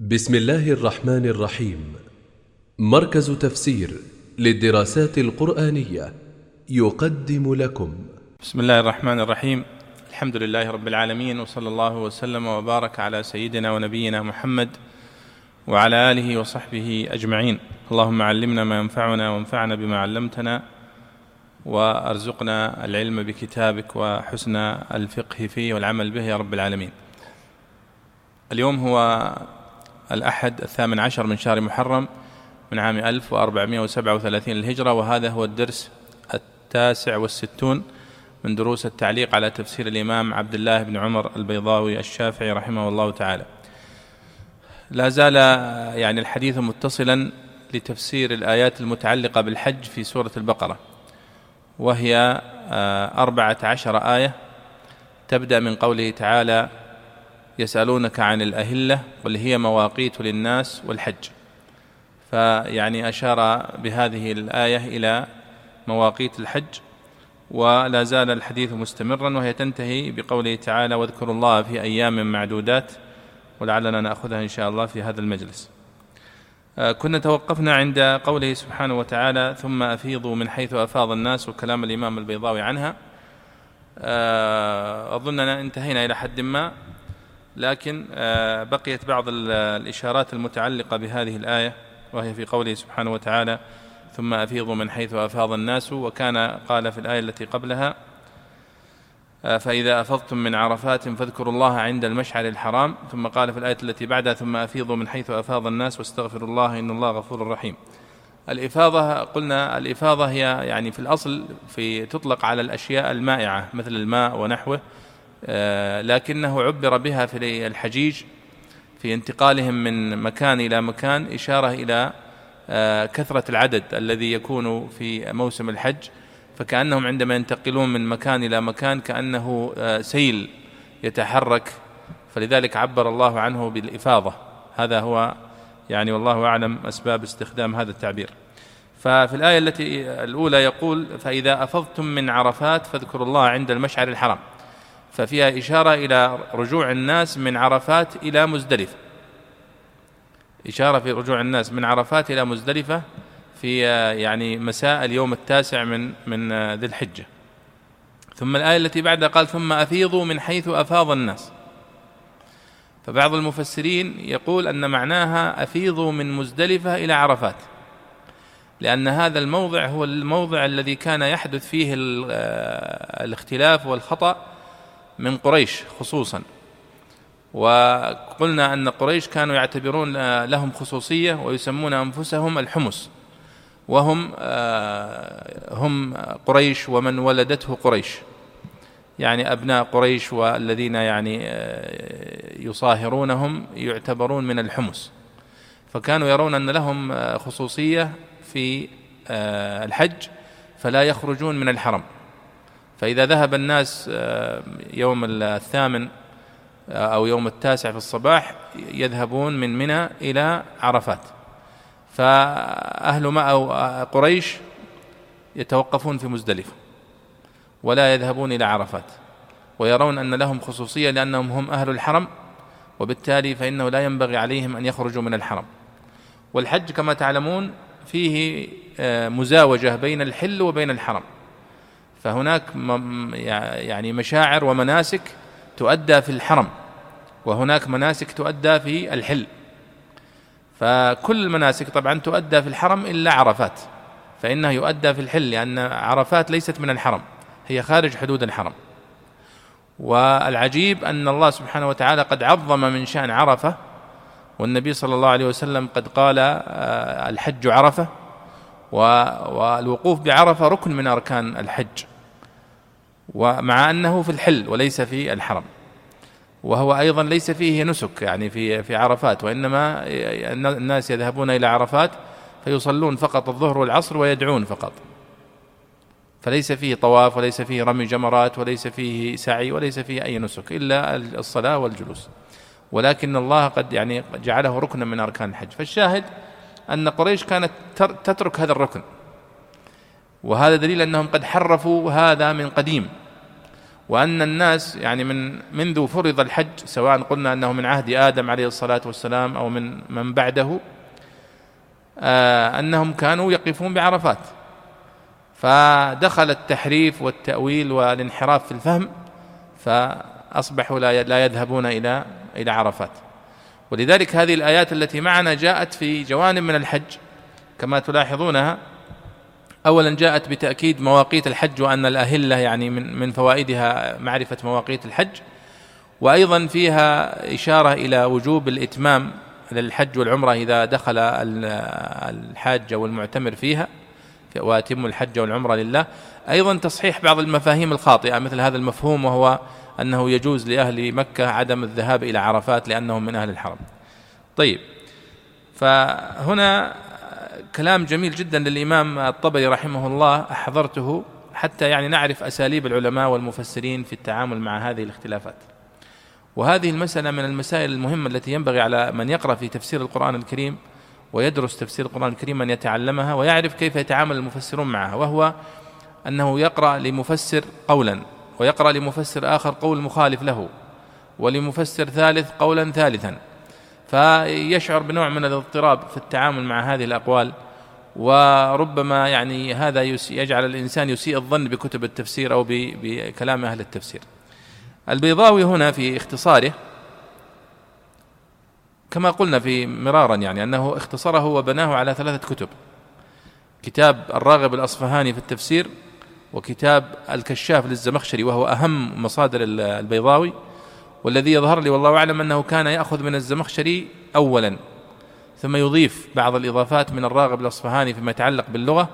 بسم الله الرحمن الرحيم. مركز تفسير للدراسات القرآنية يقدم لكم. بسم الله الرحمن الرحيم. الحمد لله رب العالمين وصلى الله وسلم وبارك على سيدنا ونبينا محمد وعلى آله وصحبه أجمعين. اللهم علمنا ما ينفعنا وانفعنا بما علمتنا وأرزقنا العلم بكتابك وحسن الفقه فيه والعمل به يا رب العالمين. اليوم هو الأحد الثامن عشر من شهر محرم من عام 1437 للهجرة وهذا هو الدرس التاسع والستون من دروس التعليق على تفسير الإمام عبد الله بن عمر البيضاوي الشافعي رحمه الله تعالى. لا زال يعني الحديث متصلا لتفسير الآيات المتعلقة بالحج في سورة البقرة وهي آه، أربعة عشر آية تبدأ من قوله تعالى يسألونك عن الأهلة قل هي مواقيت للناس والحج. فيعني أشار بهذه الآية إلى مواقيت الحج ولا زال الحديث مستمرا وهي تنتهي بقوله تعالى واذكروا الله في أيام معدودات ولعلنا نأخذها إن شاء الله في هذا المجلس. آه، كنا توقفنا عند قوله سبحانه وتعالى ثم أفيضوا من حيث أفاض الناس وكلام الإمام البيضاوي عنها. آه، أظننا انتهينا إلى حد ما. لكن آه، بقيت بعض الإشارات المتعلقة بهذه الآية وهي في قوله سبحانه وتعالى ثم أفيضوا من حيث أفاض الناس وكان قال في الآية التي قبلها آه، فإذا أفضتم من عرفات فاذكروا الله عند المشعر الحرام ثم قال في الآية التي بعدها ثم أفيضوا من حيث أفاض الناس واستغفروا الله إن الله غفور رحيم الإفاضة قلنا الإفاضة هي يعني في الأصل في تطلق على الأشياء المائعة مثل الماء ونحوه. لكنه عبر بها في الحجيج في انتقالهم من مكان إلى مكان إشارة إلى آه، كثرة العدد الذي يكون في موسم الحج. فكأنهم عندما ينتقلون من مكان إلى مكان كأنه آه، سيل يتحرك. فلذلك عبر الله عنه بالإفاضة. هذا هو يعني والله أعلم أسباب استخدام هذا التعبير. ففي الآية التي الأولى يقول فإذا أفضتم من عرفات فاذكروا الله عند المشعر الحرام. ففيها إشارة إلى رجوع الناس من عرفات إلى مزدلفة. إشارة في رجوع الناس من عرفات إلى مزدلفة في يعني مساء اليوم التاسع من من ذي الحجة. ثم الآية التي بعدها قال ثم أفيضوا من حيث أفاض الناس. فبعض المفسرين يقول أن معناها أفيضوا من مزدلفة إلى عرفات لأن هذا الموضع هو الموضع الذي كان يحدث فيه الاختلاف والخطأ من قريش خصوصا. وقلنا أن قريش كانوا يعتبرون لهم خصوصية ويسمون أنفسهم الحمص. وهم آه، هم قريش ومن ولدته قريش. يعني أبناء قريش والذين يعني آه، يصاهرونهم يعتبرون من الحمص. فكانوا يرون أن لهم آه، خصوصية في الحج فلا يخرجون من الحرم. فإذا ذهب الناس آه، يوم الثامن آه، أو يوم التاسع في الصباح يذهبون من منى إلى عرفات. فأهل ما أو آه، قريش يتوقفون في مزدلفة ولا يذهبون إلى عرفات ويرون أن لهم خصوصية لأنهم هم أهل الحرم وبالتالي فإنه لا ينبغي عليهم أن يخرجوا من الحرم. والحج كما تعلمون فيه مزاوجة بين الحل وبين الحرم. فهناك يعني مشاعر ومناسك تؤدى في الحرم وهناك مناسك تؤدى في الحل. فكل المناسك طبعا تؤدى في الحرم إلا عرفات فإنه يؤدى في الحل لأن عرفات ليست من الحرم هي خارج حدود الحرم. والعجيب أن الله سبحانه وتعالى قد عظم من شأن عرفة والنبي صلى الله عليه وسلم قد قال آه، الحج عرفة والوقوف بعرفة ركن من أركان الحج. ومع أنه في الحل وليس في الحرم. وهو أيضا ليس فيه نسك يعني في في عرفات وإنما الناس يذهبون إلى عرفات فيصلون فقط الظهر والعصر ويدعون فقط. فليس فيه طواف وليس فيه رمي جمرات وليس فيه سعي وليس فيه أي نسك إلا الصلاة والجلوس. ولكن الله قد يعني جعله ركنا من أركان الحج. فالشاهد أن قريش كانت تترك هذا الركن. وهذا دليل أنهم قد حرفوا هذا من قديم. وأن الناس يعني من منذ فرض الحج سواء قلنا أنه من عهد آدم عليه الصلاة والسلام أو من من بعده آه، أنهم كانوا يقفون بعرفات. فدخل التحريف والتأويل والانحراف في الفهم فأصبحوا لا يذهبون إلى إلى عرفات. ولذلك هذه الآيات التي معنا جاءت في جوانب من الحج كما تلاحظونها اولا جاءت بتأكيد مواقيت الحج وأن الأهلة يعني من من فوائدها معرفة مواقيت الحج وأيضا فيها إشارة إلى وجوب الإتمام للحج والعمرة إذا دخل الحاج أو المعتمر فيها وأتم الحج والعمرة لله. أيضا تصحيح بعض المفاهيم الخاطئة مثل هذا المفهوم وهو أنه يجوز لأهل مكة عدم الذهاب إلى عرفات لأنهم من أهل الحرم. طيب فهنا كلام جميل جدا للإمام الطبري رحمه الله أحضرته حتى يعني نعرف أساليب العلماء والمفسرين في التعامل مع هذه الاختلافات. وهذه المسألة من المسائل المهمة التي ينبغي على من يقرأ في تفسير القرآن الكريم ويدرس تفسير القرآن الكريم أن يتعلمها ويعرف كيف يتعامل المفسرون معها وهو أنه يقرأ لمفسر قولا ويقرأ لمفسر آخر قول مخالف له ولمفسر ثالث قولا ثالثا. فيشعر بنوع من الاضطراب في التعامل مع هذه الأقوال. وربما يعني هذا يجعل الإنسان يسيء الظن بكتب التفسير أو بكلام أهل التفسير. البيضاوي هنا في اختصاره كما قلنا في مرارا يعني أنه اختصره وبناه على ثلاثة كتب. كتاب الراغب الأصفهاني في التفسير وكتاب الكشاف للزمخشري وهو أهم مصادر البيضاوي. والذي يظهر لي والله أعلم أنه كان يأخذ من الزمخشري أولا. ثم يضيف بعض الإضافات من الراغب الأصفهاني فيما يتعلق باللغة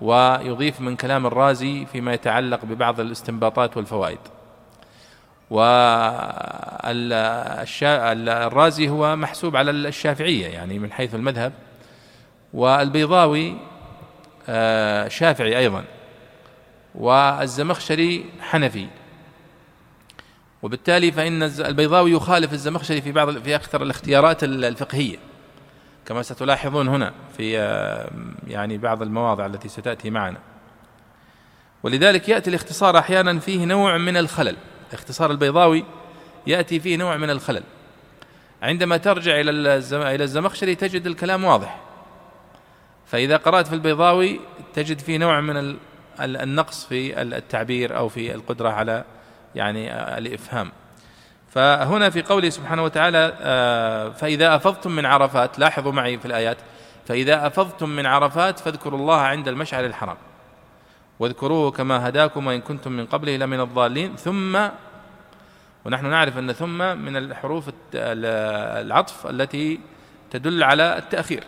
ويضيف من كلام الرازي فيما يتعلق ببعض الاستنباطات والفوائد. والرازي هو محسوب على الشافعية يعني من حيث المذهب. والبيضاوي آه، شافعي أيضا. والزمخشري حنفي. وبالتالي فإن البيضاوي يخالف الزمخشري في بعض في أكثر الاختيارات الفقهية. كما ستلاحظون هنا في يعني بعض المواضع التي ستأتي معنا. ولذلك يأتي الاختصار أحيانا فيه نوع من الخلل. اختصار البيضاوي يأتي فيه نوع من الخلل. عندما ترجع إلى إلى الزمخشري تجد الكلام واضح. فإذا قرأت في البيضاوي تجد فيه نوع من النقص في التعبير أو في القدرة على يعني الإفهام. فهنا في قوله سبحانه وتعالى آه، فإذا أفضتم من عرفات لاحظوا معي في الآيات فإذا أفضتم من عرفات فاذكروا الله عند المشعر الحرام. واذكروه كما هداكم وإن كنتم من قبله لمن الضالين. ثم ونحن نعرف أن ثم من الحروف العطف التي تدل على التأخير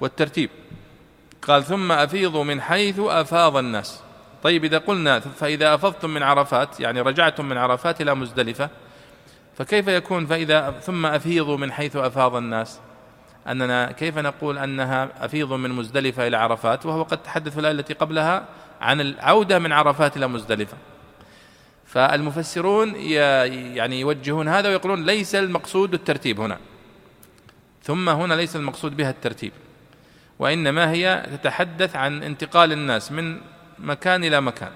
والترتيب. قال ثم أفيضوا من حيث أفاض الناس. طيب إذا قلنا فإذا أفضتم من عرفات يعني رجعتم من عرفات إلى مزدلفة فكيف يكون فإذا ثم أفيضوا من حيث أفاض الناس؟ أننا كيف نقول أنها أفيض من مزدلفة إلى عرفات؟ وهو قد تحدث الآية التي قبلها عن العودة من عرفات إلى مزدلفة. فالمفسرون يعني يوجهون هذا ويقولون ليس المقصود الترتيب هنا. ثم هنا ليس المقصود بها الترتيب. وإنما هي تتحدث عن انتقال الناس من مكان إلى مكان.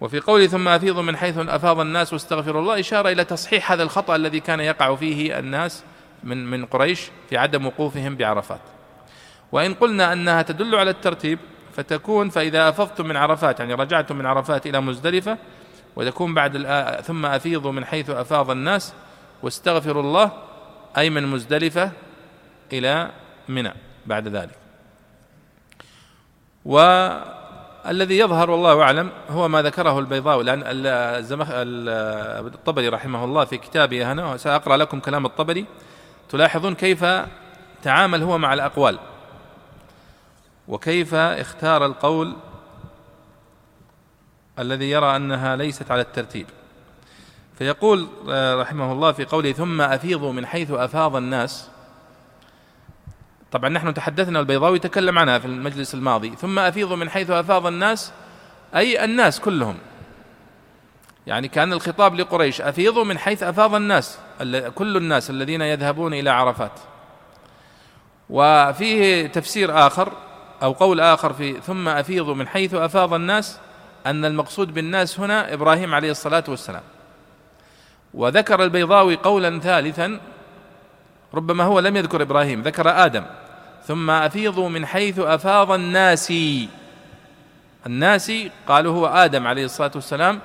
وفي قوله ثم أفيضوا من حيث أفاض الناس واستغفروا الله إشارة إلى تصحيح هذا الخطأ الذي كان يقع فيه الناس من من قريش في عدم وقوفهم بعرفات. وإن قلنا أنها تدل على الترتيب فتكون فإذا أفضتم من عرفات يعني رجعتم من عرفات إلى مزدلفة وتكون بعد ثم أفيضوا من حيث أفاض الناس واستغفروا الله أي من مزدلفة إلى منى بعد ذلك. و الذي يظهر والله أعلم هو ما ذكره البيضاوي لأن الزمخ الطبري رحمه الله في كتابه هنا سأقرأ لكم كلام الطبري. تلاحظون كيف تعامل هو مع الأقوال وكيف اختار القول الذي يرى أنها ليست على الترتيب. فيقول رحمه الله في قوله ثم أفيضوا من حيث أفاض الناس طبعا نحن تحدثنا البيضاوي تكلم عنها في المجلس الماضي. ثم أفيضوا من حيث أفاض الناس أي الناس كلهم. يعني كأن الخطاب لقريش أفيضوا من حيث أفاض الناس كل الناس الذين يذهبون إلى عرفات. وفيه تفسير آخر أو قول آخر في ثم أفيضوا من حيث أفاض الناس أن المقصود بالناس هنا إبراهيم عليه الصلاة والسلام. وذكر البيضاوي قولا ثالثا ربما هو لم يذكر إبراهيم ذكر آدم. ثم أفيضوا من حيث أفاض الناس. الناس قالوا هو آدم عليه الصلاة والسلام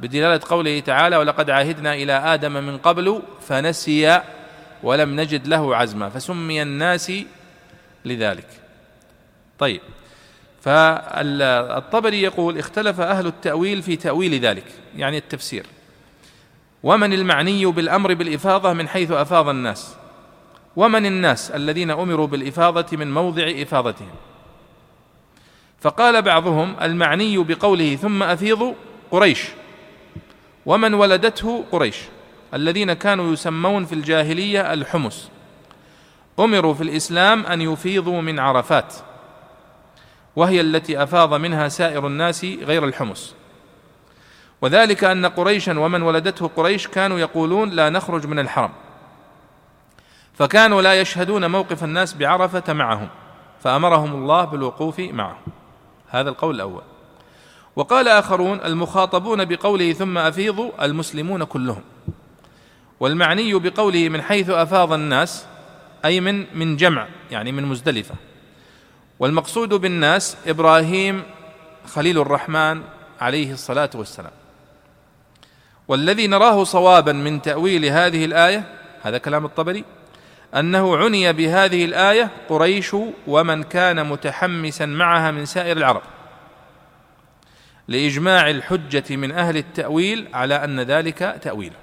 بدلالة قوله تعالى ولقد عهدنا إلى آدم من قبل فنسي ولم نجد له عزما. فسمي الناس لذلك. طيب. فالطبري يقول اختلف أهل التأويل في تأويل ذلك يعني التفسير. ومن المعني بالأمر بالإفاضة من حيث أفاض الناس؟ ومن الناس الذين أمروا بالإفاضة من موضع إفاضتهم. فقال بعضهم المعني بقوله ثم أفيضوا قريش ومن ولدته قريش الذين كانوا يسمون في الجاهلية الحمس أمروا في الإسلام أن يفيضوا من عرفات وهي التي أفاض منها سائر الناس غير الحمس وذلك أن قريشا ومن ولدته قريش كانوا يقولون لا نخرج من الحرم. فكانوا لا يشهدون موقف الناس بعرفة معهم فأمرهم الله بالوقوف معهم. هذا القول الأول. وقال آخرون المخاطبون بقوله ثم أفيضوا المسلمون كلهم. والمعني بقوله من حيث أفاض الناس أي من من جمع يعني من مزدلفة. والمقصود بالناس إبراهيم خليل الرحمن عليه الصلاة والسلام. والذي نراه صوابا من تأويل هذه الآية هذا كلام الطبري أنه عني بهذه الآية قريش ومن كان متحمسا معها من سائر العرب لإجماع الحجة من أهل التأويل على أن ذلك تأويله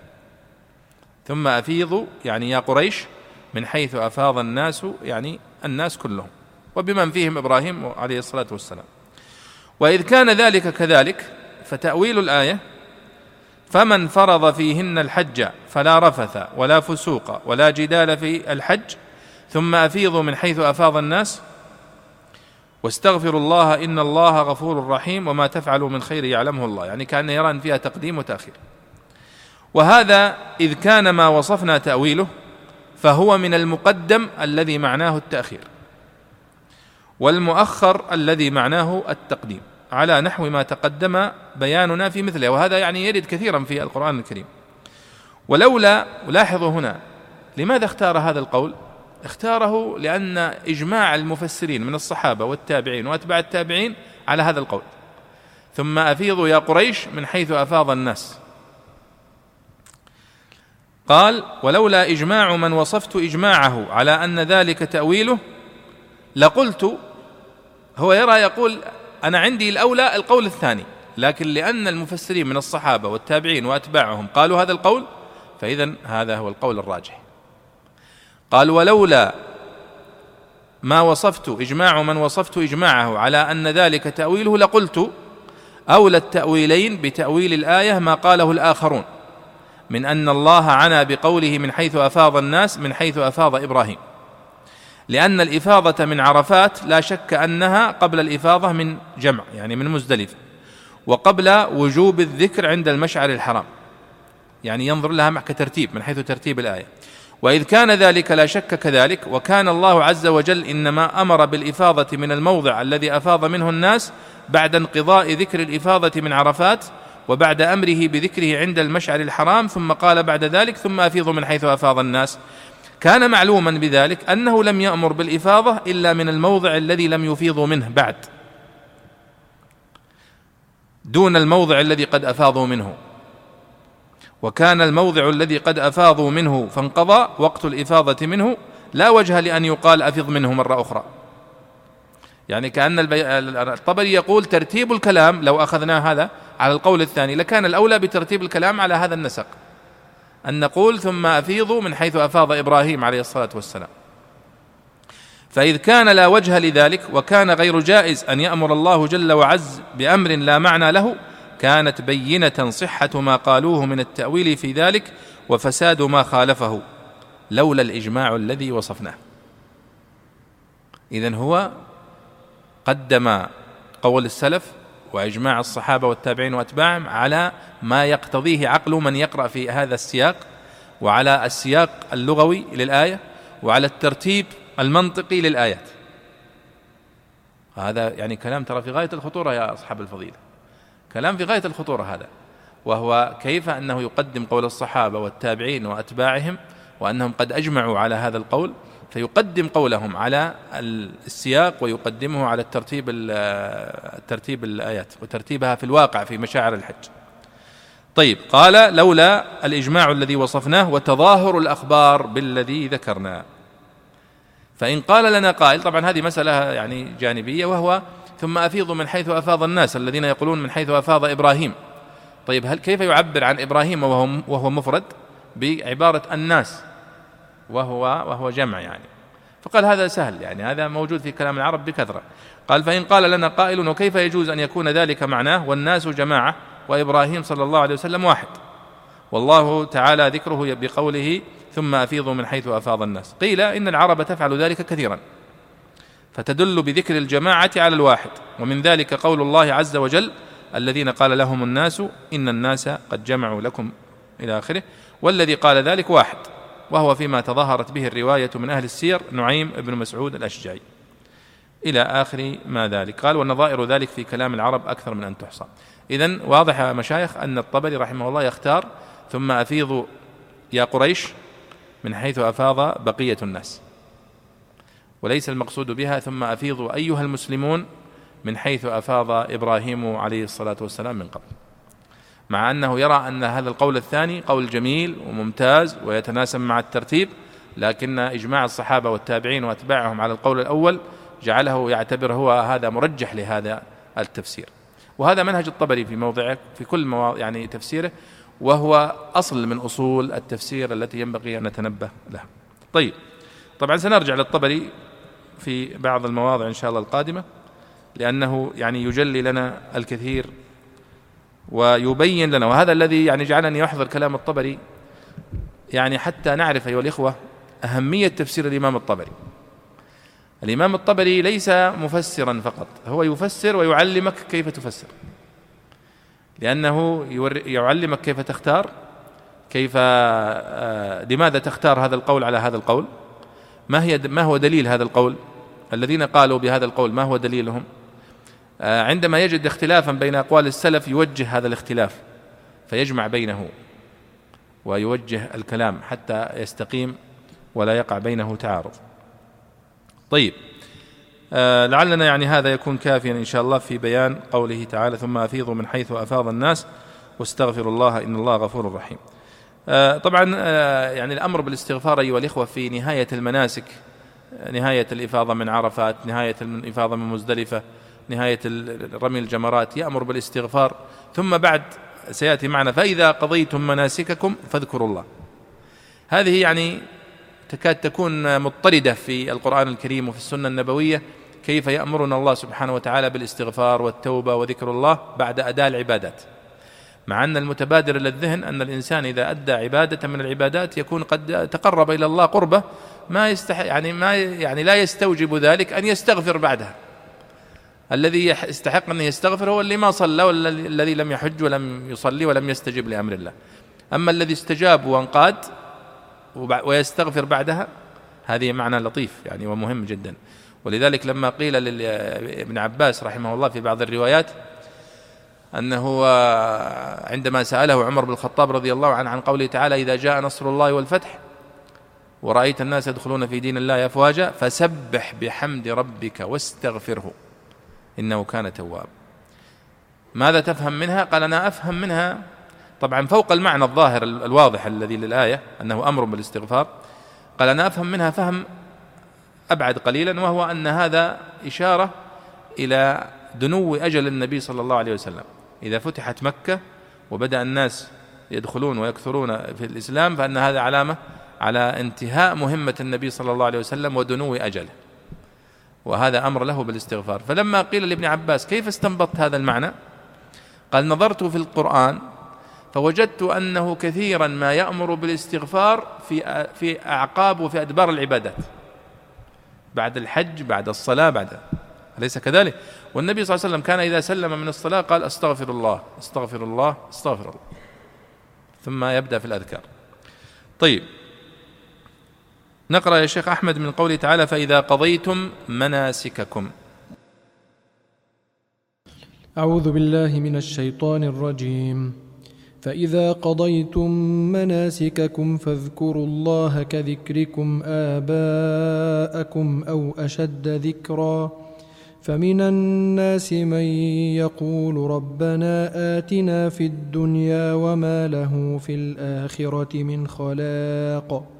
ثم أفيضوا يعني يا قريش من حيث أفاض الناس يعني الناس كلهم وبمن فيهم إبراهيم عليه الصلاة والسلام. وإذ كان ذلك كذلك فتأويل الآية فمن فرض فيهن الحج فلا رفث ولا فسوق ولا جدال في الحج ثم أفيضوا من حيث أفاض الناس واستغفروا الله إن الله غفور رحيم وما تفعلوا من خير يعلمه الله. يعني كأن يرى أن فيها تقديم وتأخير. وهذا إذ كان ما وصفنا تأويله فهو من المقدم الذي معناه التأخير والمؤخر الذي معناه التقديم. على نحو ما تقدم بياننا في مثله وهذا يعني يرد كثيرا في القرآن الكريم. ولولا لاحظوا هنا لماذا اختار هذا القول؟ اختاره لأن إجماع المفسرين من الصحابة والتابعين وأتباع التابعين على هذا القول. ثم أفيضوا يا قريش من حيث أفاض الناس. قال ولولا إجماع من وصفت إجماعه على أن ذلك تأويله لقلت هو يرى يقول أنا عندي الأولى القول الثاني لكن لأن المفسرين من الصحابة والتابعين وأتباعهم قالوا هذا القول فإذا هذا هو القول الراجح. قال ولولا ما وصفت إجماع من وصفت إجماعه على أن ذلك تأويله لقلت أولى التأويلين بتأويل الآية ما قاله الآخرون من أن الله عنا بقوله من حيث أفاض الناس من حيث أفاض إبراهيم. لأن الإفاضة من عرفات لا شك أنها قبل الإفاضة من جمع يعني من مزدلفة وقبل وجوب الذكر عند المشعر الحرام يعني ينظر لها كترتيب من حيث ترتيب الآية. وإذ كان ذلك لا شك كذلك وكان الله عز وجل إنما أمر بالإفاضة من الموضع الذي أفاض منه الناس بعد انقضاء ذكر الإفاضة من عرفات وبعد أمره بذكره عند المشعر الحرام ثم قال بعد ذلك ثم أفيضوا من حيث أفاض الناس. كان معلوما بذلك أنه لم يأمر بالإفاضة إلا من الموضع الذي لم يفيضوا منه بعد. دون الموضع الذي قد أفاضوا منه. وكان الموضع الذي قد أفاضوا منه فانقضى وقت الإفاضة منه لا وجه لأن يقال أفض منه مرة أخرى. يعني كأن الطبري يقول ترتيب الكلام لو أخذنا هذا على القول الثاني لكان الأولى بترتيب الكلام على هذا النسق. أن نقول ثم أفيضوا من حيث أفاض إبراهيم عليه الصلاة والسلام. فإذ كان لا وجه لذلك وكان غير جائز أن يأمر الله جل وعز بأمر لا معنى له كانت بينة صحة ما قالوه من التأويل في ذلك وفساد ما خالفه لولا الإجماع الذي وصفناه. إذن هو قدم قول السلف وإجماع الصحابة والتابعين وأتباعهم على ما يقتضيه عقل من يقرأ في هذا السياق وعلى السياق اللغوي للآية وعلى الترتيب المنطقي للآيات. هذا يعني كلام ترى في غاية الخطورة يا أصحاب الفضيلة. كلام في غاية الخطورة هذا. وهو كيف أنه يقدم قول الصحابة والتابعين وأتباعهم وأنهم قد أجمعوا على هذا القول فيقدم قولهم على السياق ويقدمه على الترتيب ترتيب الآيات وترتيبها في الواقع في مشاعر الحج. طيب قال لولا الإجماع الذي وصفناه وتظاهر الأخبار بالذي ذكرنا. فإن قال لنا قائل طبعا هذه مسألة يعني جانبية وهو ثم أفيض من حيث أفاض الناس الذين يقولون من حيث أفاض إبراهيم. طيب هل كيف يعبر عن إبراهيم وهو, وهو مفرد؟ بعبارة الناس. وهو وهو جمع يعني. فقال هذا سهل يعني هذا موجود في كلام العرب بكثرة. قال فإن قال لنا قائل وكيف يجوز أن يكون ذلك معناه؟ والناس جماعة وإبراهيم صلى الله عليه وسلم واحد. والله تعالى ذكره بقوله ثم أفيضوا من حيث أفاض الناس. قيل إن العرب تفعل ذلك كثيرا. فتدل بذكر الجماعة على الواحد. ومن ذلك قول الله عز وجل الذين قال لهم الناس إن الناس قد جمعوا لكم إلى آخره والذي قال ذلك واحد. وهو فيما تظاهرت به الرواية من أهل السير نعيم بن مسعود الأشجعي. إلى آخر ما ذلك. قال ونظائر ذلك في كلام العرب أكثر من أن تحصى. إذا واضح يا مشايخ أن الطبري رحمه الله يختار ثم أفيضوا يا قريش من حيث أفاض بقية الناس. وليس المقصود بها ثم أفيضوا أيها المسلمون من حيث أفاض إبراهيم عليه الصلاة والسلام من قبل. مع أنه يرى أن هذا القول الثاني قول جميل وممتاز ويتناسب مع الترتيب لكن إجماع الصحابة والتابعين وأتباعهم على القول الأول جعله يعتبر هو هذا مرجح لهذا التفسير. وهذا منهج الطبري في موضعه في كل مواضع يعني تفسيره وهو أصل من أصول التفسير التي ينبغي أن نتنبه لها. طيب طبعا سنرجع للطبري في بعض المواضع إن شاء الله القادمة لأنه يعني يجلي لنا الكثير ويبين لنا وهذا الذي يعني جعلني أحضر كلام الطبري. يعني حتى نعرف أيها الإخوة أهمية تفسير الإمام الطبري. الإمام الطبري ليس مفسرا فقط هو يفسر ويعلمك كيف تفسر. لأنه يعلمك كيف تختار كيف آه، لماذا تختار هذا القول على هذا القول ما هي ما هو دليل هذا القول؟ الذين قالوا بهذا القول ما هو دليلهم؟ عندما يجد اختلافا بين أقوال السلف يوجه هذا الاختلاف فيجمع بينه ويوجه الكلام حتى يستقيم ولا يقع بينه تعارض طيب آه لعلنا يعني هذا يكون كافيا إن شاء الله في بيان قوله تعالى ثم أفيضوا من حيث أفاض الناس واستغفروا الله إن الله غفور رحيم. آه طبعا آه يعني الأمر بالاستغفار أيها الإخوة في نهاية المناسك نهاية الإفاضة من عرفات، نهاية الإفاضة من مزدلفة، نهاية رمي الجمرات يأمر بالاستغفار. ثم بعد سيأتي معنا فإذا قضيتم مناسككم فاذكروا الله. هذه يعني تكاد تكون مضطردة في القرآن الكريم وفي السنة النبوية كيف يأمرنا الله سبحانه وتعالى بالاستغفار والتوبة وذكر الله بعد أداء العبادات. مع أن المتبادر إلى الذهن أن الإنسان إذا أدى عبادة من العبادات يكون قد تقرب إلى الله قربة ما يستح يعني ما يعني لا يستوجب ذلك أن يستغفر بعدها. الذي يستحق أن يستغفر هو اللي ما صلى والذي لم يحج ولم يصلي ولم يستجب لأمر الله. أما الذي استجاب وانقاد ويستغفر بعدها هذه معنى لطيف يعني ومهم جدا. ولذلك لما قيل لابن عباس رحمه الله في بعض الروايات أنه عندما سأله عمر بن الخطاب رضي الله عنه عن قوله تعالى إذا جاء نصر الله والفتح ورأيت الناس يدخلون في دين الله أفواجا فسبح بحمد ربك واستغفره. إنه كان توابا ماذا تفهم منها؟ قال أنا أفهم منها طبعا فوق المعنى الظاهر الواضح الذي للآية أنه أمر بالاستغفار. قال أنا أفهم منها فهم أبعد قليلا وهو أن هذا إشارة إلى دنو أجل النبي صلى الله عليه وسلم. إذا فتحت مكة وبدأ الناس يدخلون ويكثرون في الإسلام فأن هذا علامة على انتهاء مهمة النبي صلى الله عليه وسلم ودنو أجله. وهذا أمر له بالاستغفار. فلما قيل لابن عباس كيف استنبطت هذا المعنى؟ قال نظرت في القرآن فوجدت أنه كثيرا ما يأمر بالاستغفار في في أعقاب وفي أدبار العبادات. بعد الحج بعد الصلاة بعد أليس كذلك؟ والنبي صلى الله عليه وسلم كان إذا سلم من الصلاة قال أستغفر الله أستغفر الله أستغفر الله. ثم يبدأ في الأذكار. طيب نقرأ يا شيخ أحمد من قوله تعالى فإذا قضيتم مناسككم. أعوذ بالله من الشيطان الرجيم. فإذا قضيتم مناسككم فاذكروا الله كذكركم آباءكم أو أشد ذكرًا. فمن الناس من يقول ربنا آتنا في الدنيا وما له في الآخرة من خلاق.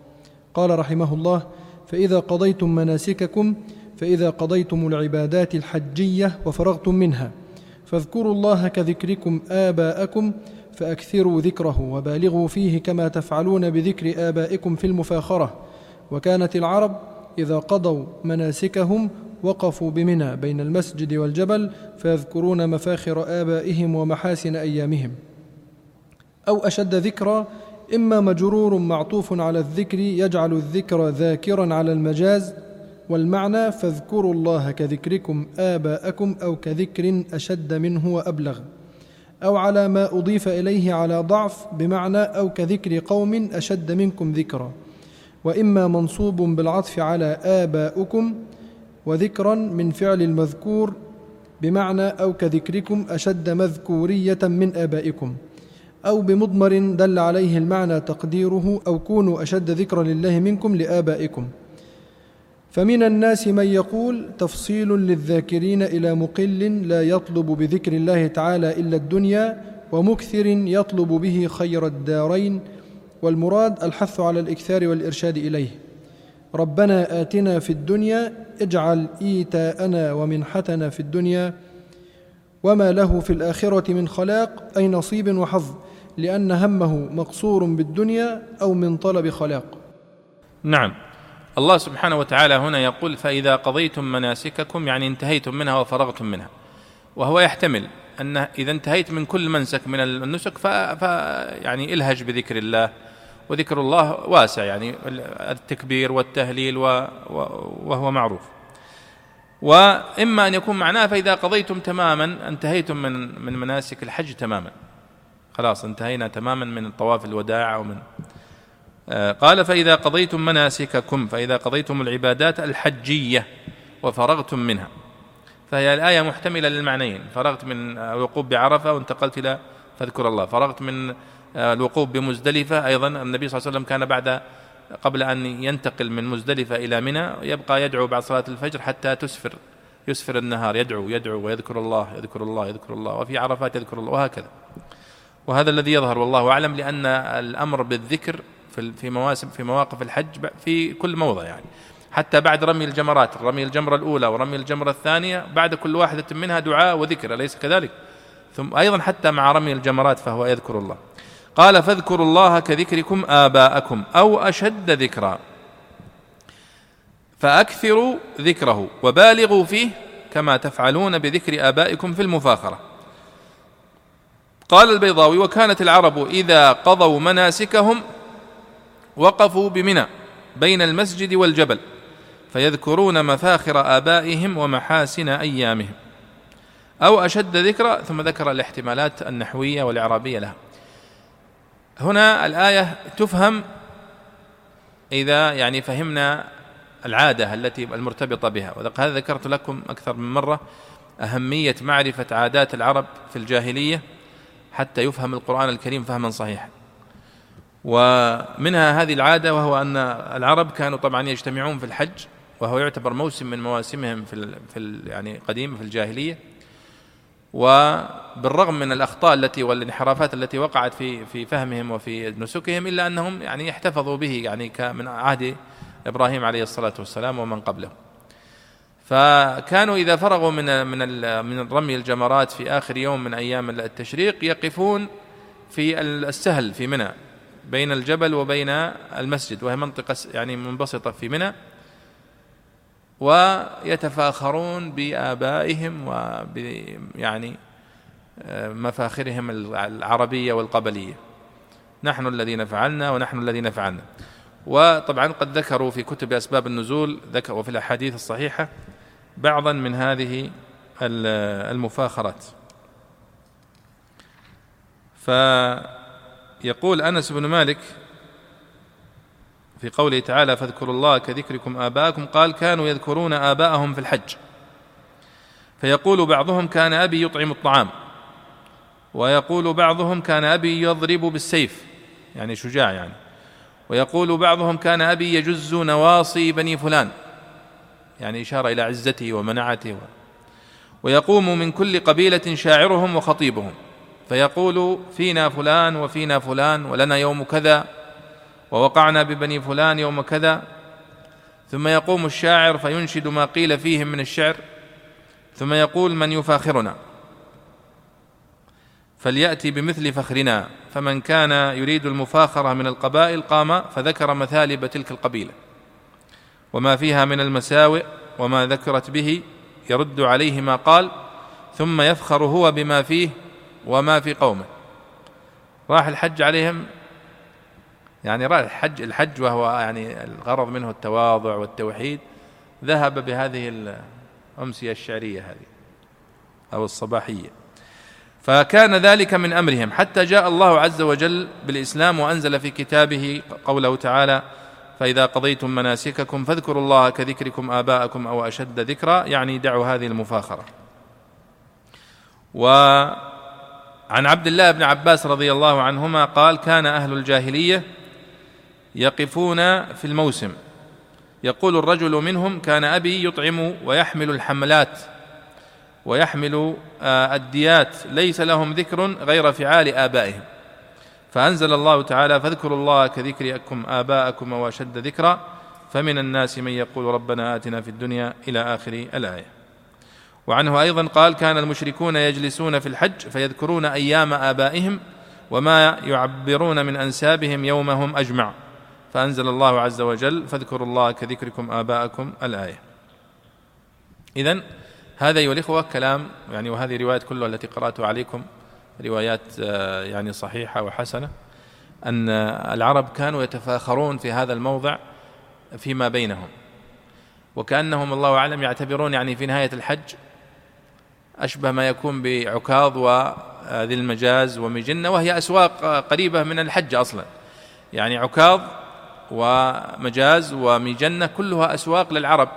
قال رحمه الله فإذا قضيتم مناسككم فإذا قضيتم العبادات الحجية وفرغتم منها فاذكروا الله كذكركم آباءكم فأكثروا ذكره وبالغوا فيه كما تفعلون بذكر آبائكم في المفاخرة. وكانت العرب إذا قضوا مناسكهم وقفوا بمنى بين المسجد والجبل فيذكرون مفاخر آبائهم ومحاسن أيامهم. أو أشد ذكرى إما مجرور معطوف على الذكر يجعل الذكر ذاكرا على المجاز والمعنى فاذكروا الله كذكركم آباءكم أو كذكر أشد منه وأبلغ أو على ما أضيف إليه على ضعف بمعنى أو كذكر قوم أشد منكم ذكرا وإما منصوب بالعطف على آباؤكم وذكرا من فعل المذكور بمعنى أو كذكركم أشد مذكورية من آبائكم. أو بمضمر دل عليه المعنى تقديره أو كونوا أشد ذكرا لله منكم لآبائكم. فمن الناس من يقول تفصيل للذاكرين إلى مقل لا يطلب بذكر الله تعالى إلا الدنيا ومكثر يطلب به خير الدارين. والمراد الحث على الإكثار والإرشاد إليه. ربنا آتنا في الدنيا اجعل إيتاءنا ومنحتنا في الدنيا. وما له في الآخرة من خلاق أي نصيب وحظ. لأن همه مقصور بالدنيا أو من طلب خلاق. نعم. الله سبحانه وتعالى هنا يقول فإذا قضيتم مناسككم يعني انتهيتم منها وفرغتم منها. وهو يحتمل أن إذا انتهيت من كل منسك من النسك ف... ف... يعني الهج بذكر الله. وذكر الله واسع يعني التكبير والتهليل وهو معروف. وإما أن يكون معناه فإذا قضيتم تماما انتهيتم من من مناسك الحج تماما. خلاص انتهينا تماما من طواف الوداع ومن آه، قال فإذا قضيتم مناسككم فإذا قضيتم العبادات الحجية وفرغتم منها. فهي الآية محتملة للمعنيين. فرغت من الوقوف بعرفة وانتقلت إلى فاذكر الله. فرغت من آه، الوقوف بمزدلفة أيضا. النبي صلى الله عليه وسلم كان بعد قبل أن ينتقل من مزدلفة إلى منى يبقى يدعو بعد صلاة الفجر حتى تسفر يسفر النهار يدعو يدعو ويذكر الله يذكر الله يذكر الله. وفي عرفات يذكر الله وهكذا. وهذا الذي يظهر والله أعلم لأن الأمر بالذكر في مواسم في مواقف الحج في كل موضع يعني. حتى بعد رمي الجمرات رمي الجمرة الأولى ورمي الجمرة الثانية بعد كل واحدة منها دعاء وذكر أليس كذلك؟ ثم أيضا حتى مع رمي الجمرات فهو يذكر الله. قال فاذكروا الله كذكركم آباءكم أو أشد ذكرا. فأكثروا ذكره وبالغوا فيه كما تفعلون بذكر آبائكم في المفاخرة. قال البيضاوي وكانت العرب إذا قضوا مناسكهم وقفوا بمنى بين المسجد والجبل فيذكرون مفاخر آبائهم ومحاسن أيامهم. أو أشد ذكرا ثم ذكر الاحتمالات النحوية والإعرابية لها. هنا الآية تفهم إذا يعني فهمنا العادة التي المرتبطة بها. وهذا ذكرت لكم أكثر من مرة أهمية معرفة عادات العرب في الجاهلية. حتى يفهم القرآن الكريم فهما صحيحا ومنها هذه العادة وهو أن العرب كانوا طبعا يجتمعون في الحج وهو يعتبر موسم من مواسمهم في في يعني قديم في الجاهلية وبالرغم من الأخطاء التي والانحرافات التي وقعت في في فهمهم وفي نسكهم إلا أنهم يعني احتفظوا به يعني من عهد إبراهيم عليه الصلاة والسلام ومن قبله. فكانوا إذا فرغوا من من من رمي الجمرات في آخر يوم من أيام التشريق يقفون في السهل في منى بين الجبل وبين المسجد وهي منطقة يعني منبسطة في منى. ويتفاخرون بآبائهم وب يعني آه، مفاخرهم العربية والقبلية. نحن الذين فعلنا ونحن الذين فعلنا وطبعا قد ذكروا في كتب أسباب النزول ذكر وفي الأحاديث الصحيحة بعضا من هذه المفاخرات. فيقول أنس بن مالك في قوله تعالى فاذكروا الله كذكركم آباءكم قال كانوا يذكرون آباءهم في الحج فيقول بعضهم كان أبي يطعم الطعام ويقول بعضهم كان أبي يضرب بالسيف يعني شجاع يعني. ويقول بعضهم كان أبي يجز نواصي بني فلان يعني إشارة إلى عزته ومنعته. ويقوم من كل قبيلة شاعرهم وخطيبهم. فيقول فينا فلان وفينا فلان ولنا يوم كذا ووقعنا ببني فلان يوم كذا. ثم يقوم الشاعر فينشد ما قيل فيهم من الشعر. ثم يقول من يفاخرنا؟ فليأتي بمثل فخرنا. فمن كان يريد المفاخرة من القبائل قام فذكر مثالب تلك القبيلة. وما فيها من المساوئ وما ذكرت به يرد عليه ما قال ثم يفخر هو بما فيه وما في قومه. راح الحج عليهم؟ يعني راح الحج الحج وهو يعني الغرض منه التواضع والتوحيد ذهب بهذه الأمسية الشعرية هذه أو الصباحية. فكان ذلك من أمرهم حتى جاء الله عز وجل بالإسلام وأنزل في كتابه قوله تعالى فإذا قضيتم مناسككم فاذكروا الله كذكركم آباءكم أو أشد ذكرا يعني دعوا هذه المفاخرة. وعن عبد الله بن عباس رضي الله عنهما قال كان أهل الجاهلية يقفون في الموسم. يقول الرجل منهم كان أبي يطعم ويحمل الحملات ويحمل آه، الديات ليس لهم ذكر غير فعال آبائهم. فأنزل الله تعالى فاذكروا الله كذكركم آباءكم وأشد ذكرا فمن الناس من يقول ربنا آتنا في الدنيا إلى آخر الآية. وعنه أيضا قال كان المشركون يجلسون في الحج فيذكرون أيام آبائهم وما يعبرون من أنسابهم يومهم أجمع. فأنزل الله عز وجل فاذكروا الله كذكركم آباءكم الآية. إذن هذا أيها الإخوة كلام يعني وهذه رواية كلها التي قرأتها عليكم روايات آه، يعني صحيحة وحسنة أن العرب كانوا يتفاخرون في هذا الموضع فيما بينهم وكأنهم الله أعلم يعتبرون يعني في نهاية الحج أشبه ما يكون بعكاظ وذي المجاز ومجنة وهي أسواق قريبة من الحج أصلا. يعني عكاظ ومجاز ومجنة كلها أسواق للعرب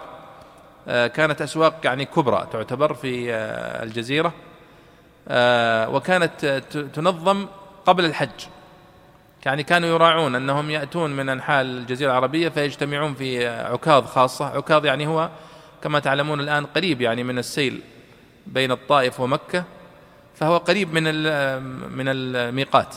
آه، كانت أسواق يعني كبرى تعتبر في آه، الجزيرة. وكانت تنظم قبل الحج. يعني كانوا يراعون أنهم يأتون من أنحاء الجزيرة العربية فيجتمعون في عكاظ خاصة. عكاظ يعني هو كما تعلمون الآن قريب يعني من السيل بين الطائف ومكة فهو قريب من من الميقات.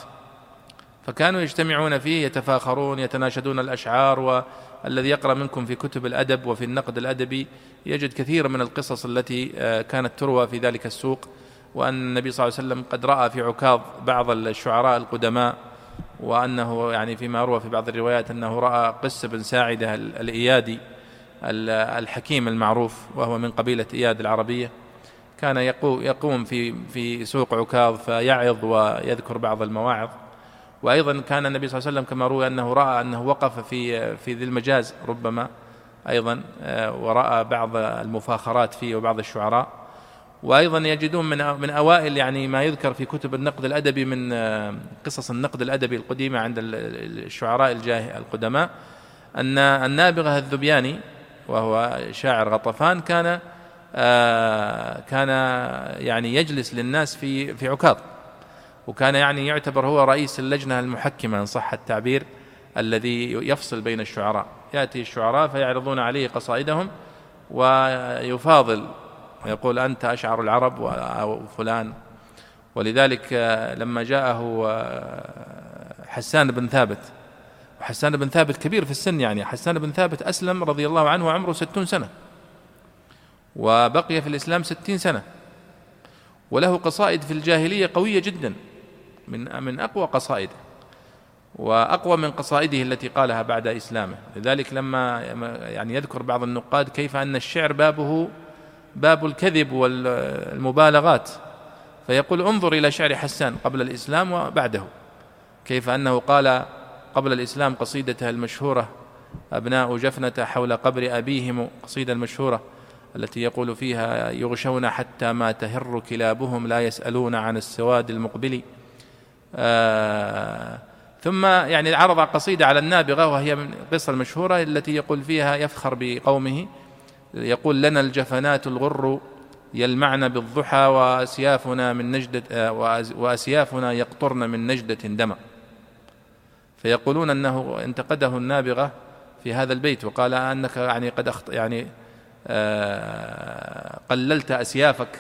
فكانوا يجتمعون فيه يتفاخرون يتناشدون الأشعار والذي يقرأ منكم في كتب الأدب وفي النقد الأدبي يجد كثير من القصص التي آه، كانت تروى في ذلك السوق. وأن النبي صلى الله عليه وسلم قد رأى في عكاظ بعض الشعراء القدماء وأنه يعني فيما روى في بعض الروايات أنه رأى قس بن ساعدة الإيادي الحكيم المعروف وهو من قبيلة إياد العربية. كان يقوم في في سوق عكاظ فيعظ ويذكر بعض المواعظ. وأيضا كان النبي صلى الله عليه وسلم كما روي أنه رأى أنه وقف في في ذي المجاز ربما أيضا آه، ورأى بعض المفاخرات فيه وبعض الشعراء. وأيضا يجدون من من أوائل يعني ما يذكر في كتب النقد الأدبي من آه، قصص النقد الأدبي القديمة عند الشعراء الجاه القدماء أن النابغة الذبياني وهو شاعر غطفان كان آه، كان يعني يجلس للناس في في عكاظ وكان يعني يعتبر هو رئيس اللجنة المحكمة إن صح التعبير الذي يفصل بين الشعراء. يأتي الشعراء فيعرضون عليه قصائدهم ويفاضل ويقول أنت أشعر العرب وفلان ولذلك لما جاءه حسان بن ثابت وحسان بن ثابت كبير في السن يعني حسان بن ثابت أسلم رضي الله عنه وعمره ستون سنة وبقي في الإسلام ستين سنة وله قصائد في الجاهلية قوية جدا من من أقوى قصائده وأقوى من قصائده التي قالها بعد إسلامه. لذلك لما يعني يذكر بعض النقاد كيف أن الشعر بابه باب الكذب والمبالغات. فيقول انظر إلى شعر حسان قبل الإسلام وبعده. كيف أنه قال قبل الإسلام قصيدته المشهورة أبناء جفنة حول قبر أبيهم قصيدة المشهورة التي يقول فيها يغشون حتى ما تهر كلابهم لا يسألون عن السواد المقبل. آه ثم يعني عرض قصيدة على النابغة وهي من القصة المشهورة التي يقول فيها يفخر بقومه. يقول لنا الجفنات الغر يلمعن بالضحى وأسيافنا من نجدة آه، وأسيافنا يقطرن من نجدة دما فيقولون أنه انتقده النابغة في هذا البيت وقال أنك يعني قد أخط يعني آه، قللت أسيافك.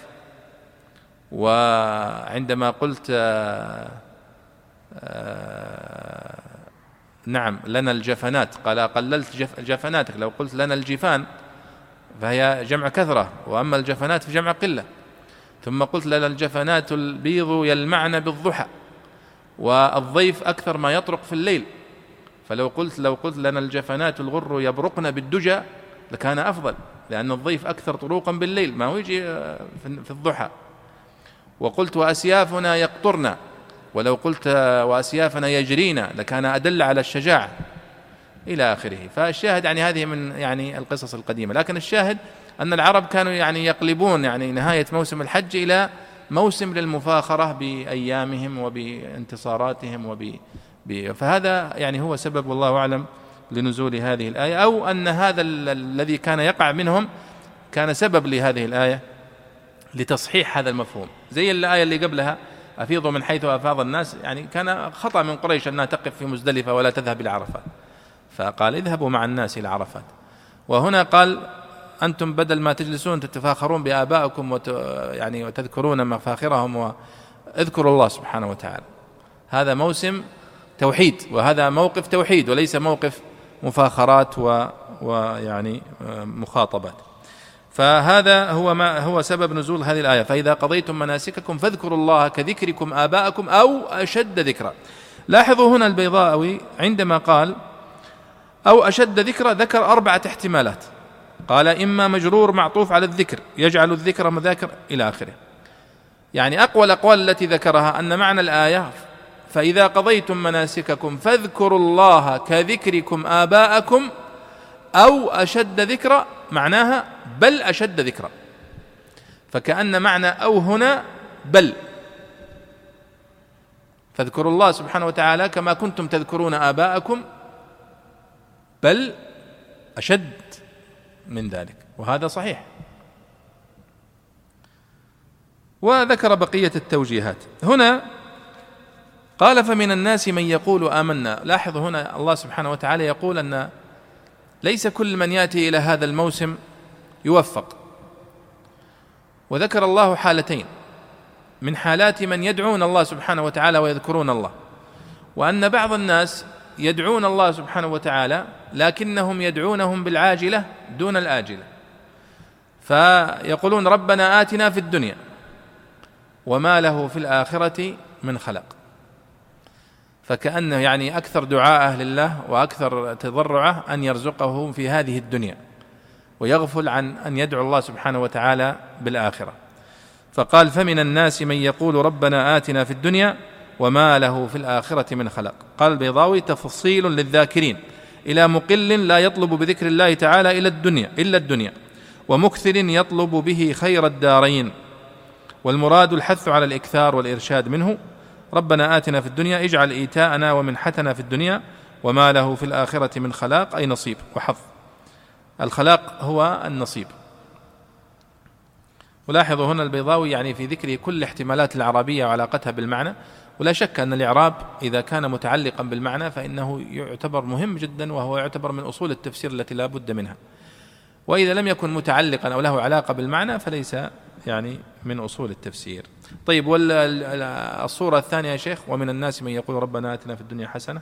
وعندما قلت آه، نعم لنا الجفنات. قال قللت جف جفناتك. لو قلت لنا الجفان فهي جمع كثرة وأما الجفنات في جمع قلة. ثم قلت لنا الجفنات البيض يلمعن بالضحى والضيف أكثر ما يطرق في الليل. فلو قلت لو قلت لنا الجفنات الغر يبرقن بالدجى لكان أفضل لأن الضيف أكثر طروقا بالليل ما هو يجي في الضحى. وقلت وأسيافنا يقطرن ولو قلت وأسيافنا يجرينا لكان أدل على الشجاعة. إلى آخره. فالشاهد يعني هذه من يعني القصص القديمة. لكن الشاهد أن العرب كانوا يعني يقلبون يعني نهاية موسم الحج إلى موسم للمفاخرة بأيامهم وبانتصاراتهم وب فهذا يعني هو سبب والله أعلم لنزول هذه الآية. أو أن هذا الذي كان يقع منهم كان سبب لهذه الآية لتصحيح هذا المفهوم. زي الآية اللي قبلها أفيضوا من حيث أفاض الناس يعني كان خطأ من قريش أنها تقف في مزدلفة ولا تذهب إلى عرفات فقال اذهبوا مع الناس إلى عرفات. وهنا قال أنتم بدل ما تجلسون تتفاخرون بآبائكم وت يعني وتذكرون مفاخرهم واذكروا الله سبحانه وتعالى. هذا موسم توحيد وهذا موقف توحيد وليس موقف مفاخرات و ويعني مخاطبات. فهذا هو ما هو سبب نزول هذه الآية. فإذا قضيتم مناسككم فاذكروا الله كذكركم آباءكم أو أشد ذكرا. لاحظوا هنا البيضاوي عندما قال أو أشد ذكرى ذكر أربعة احتمالات. قال إما مجرور معطوف على الذكر يجعل الذكر مذاكر إلى آخره. يعني أقوى الأقوال التي ذكرها أن معنى الآية فإذا قضيتم مناسككم فاذكروا الله كذكركم آباءكم أو أشد ذكرى معناها بل أشد ذكرى فكأن معنى أو هنا بل. فاذكروا الله سبحانه وتعالى كما كنتم تذكرون آباءكم بل أشد من ذلك وهذا صحيح. وذكر بقية التوجيهات. هنا قال فمن الناس من يقول آمنا. لاحظ هنا الله سبحانه وتعالى يقول أن ليس كل من يأتي إلى هذا الموسم يوفق. وذكر الله حالتين من حالات من يدعون الله سبحانه وتعالى ويذكرون الله وأن بعض الناس يدعون الله سبحانه وتعالى لكنهم يدعونهم بالعاجلة دون الآجلة. فيقولون ربنا آتنا في الدنيا وما له في الآخرة من خلق. فكانه يعني أكثر دعاءه لله وأكثر تضرعة أن يرزقه في هذه الدنيا ويغفل عن أن يدعو الله سبحانه وتعالى بالآخرة. فقال فمن الناس من يقول ربنا آتنا في الدنيا وما له في الآخرة من خلق. قال البيضاوي تفصيل للذاكرين. إلى مقل لا يطلب بذكر الله تعالى إلى الدنيا إلا الدنيا. ومكثر يطلب به خير الدارين. والمراد الحث على الإكثار والإرشاد منه ربنا آتنا في الدنيا اجعل إيتاءنا ومنحتنا في الدنيا وما له في الآخرة من خلاق أي نصيب وحظ. الخلاق هو النصيب. ولاحظوا هنا البيضاوي يعني في ذكره كل احتمالات العربية وعلاقتها بالمعنى. ولا شك أن الإعراب إذا كان متعلقا بالمعنى فإنه يعتبر مهم جدا وهو يعتبر من أصول التفسير التي لا بد منها. وإذا لم يكن متعلقا أو له علاقة بالمعنى فليس يعني من أصول التفسير. طيب والصورة الثانية يا شيخ؟ ومن الناس من يقول ربنا آتنا في الدنيا حسنة.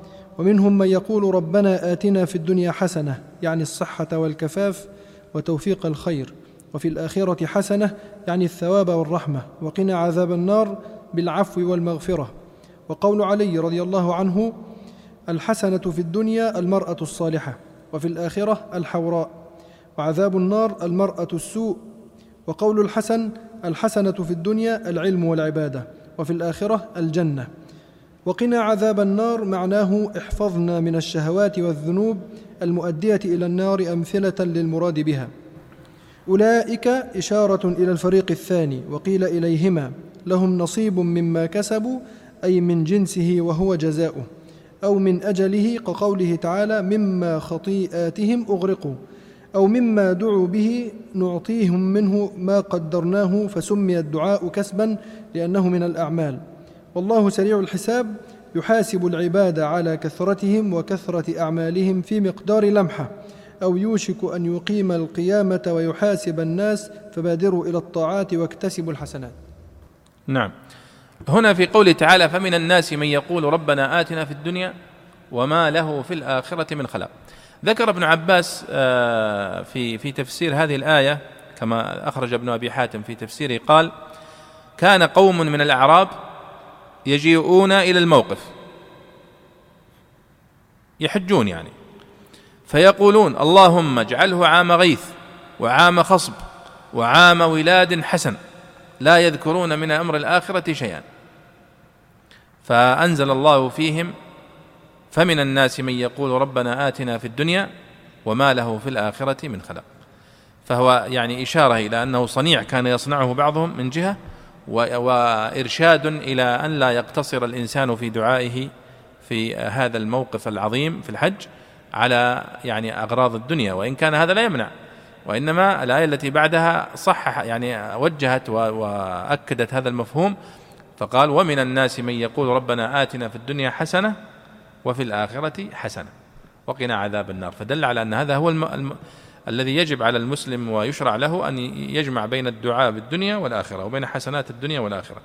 ومنهم من يقول ربنا آتنا في الدنيا حسنة يعني الصحة والكفاف وتوفيق الخير وفي الآخرة حسنة يعني الثواب والرحمة وقنا عذاب النار بالعفو والمغفرة. وقول علي رضي الله عنه الحسنة في الدنيا المرأة الصالحة وفي الآخرة الحوراء. وعذاب النار المرأة السوء. وقول الحسن الحسنة في الدنيا العلم والعبادة وفي الآخرة الجنة. وقنا عذاب النار. معناه احفظنا من الشهوات والذنوب المؤدية إلى النار أمثلة للمراد بها. أولئك إشارة إلى الفريق الثاني وقيل إليهما لهم نصيب مما كسبوا أي من جنسه وهو جزاؤه أو من أجله كقوله تعالى مما خطيئاتهم أغرقوا أو مما دعوا به نعطيهم منه ما قدرناه فسمي الدعاء كسبا لأنه من الأعمال. والله سريع الحساب يحاسب العباد على كثرتهم وكثرة أعمالهم في مقدار لمحة أو يوشك أن يقيم القيامة ويحاسب الناس فبادروا إلى الطاعات واكتسبوا الحسنات. نعم. هنا في قوله تعالى فمن الناس من يقول ربنا آتنا في الدنيا وما له في الآخرة من خلاق ذكر ابن عباس آه، في في تفسير هذه الآية كما أخرج ابن أبي حاتم في تفسيره قال كان قوم من الأعراب يجيئون إلى الموقف. يحجون يعني. فيقولون اللهم اجعله عام غيث وعام خصب وعام ولاد حسن لا يذكرون من أمر الآخرة شيئا. فأنزل الله فيهم فمن الناس من يقول ربنا آتنا في الدنيا وما له في الآخرة من خلق فهو يعني إشارة إلى أنه صنيع كان يصنعه بعضهم من جهة وإرشاد إلى أن لا يقتصر الإنسان في دعائه في هذا الموقف العظيم في الحج على يعني أغراض الدنيا وإن كان هذا لا يمنع وإنما الآية التي بعدها صحح يعني وجهت وأكدت هذا المفهوم فقال ومن الناس من يقول ربنا آتنا في الدنيا حسنة وفي الآخرة حسنة وقنا عذاب النار فدل على أن هذا هو الم... الذي يجب على المسلم ويشرع له أن يجمع بين الدعاء بالدنيا والآخرة وبين حسنات الدنيا والآخرة.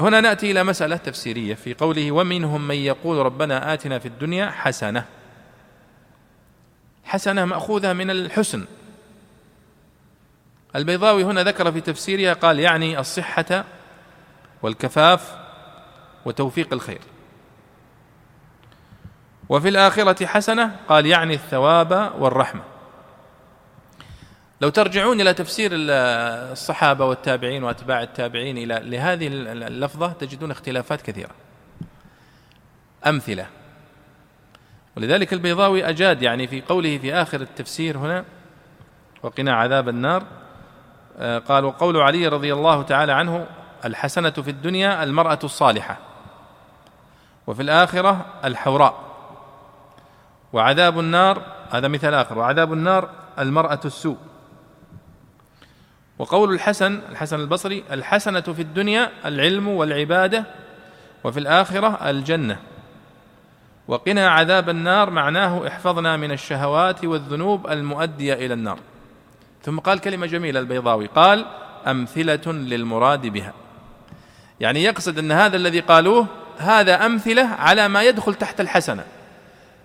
هنا نأتي إلى مسألة تفسيرية في قوله ومنهم من يقول ربنا آتنا في الدنيا حسنة. حسنة مأخوذة من الحسن. البيضاوي هنا ذكر في تفسيرها قال يعني الصحة والكفاف وتوفيق الخير. وفي الآخرة حسنة قال يعني الثواب والرحمة. لو ترجعون إلى تفسير الصحابة والتابعين وأتباع التابعين إلى لهذه اللفظة تجدون اختلافات كثيرة. أمثلة. ولذلك البيضاوي أجاد يعني في قوله في آخر التفسير هنا وقنا عذاب النار آه، قال وقول علي رضي الله تعالى عنه الحسنة في الدنيا المرأة الصالحة وفي الآخرة الحوراء. وعذاب النار هذا مثال آخر وعذاب النار المرأة السوء. وقول الحسن الحسن البصري الحسنة في الدنيا العلم والعبادة وفي الآخرة الجنة. وقنا عذاب النار معناه احفظنا من الشهوات والذنوب المؤدية إلى النار. ثم قال كلمة جميلة البيضاوي قال أمثلة للمراد بها. يعني يقصد أن هذا الذي قالوه هذا أمثلة على ما يدخل تحت الحسنة.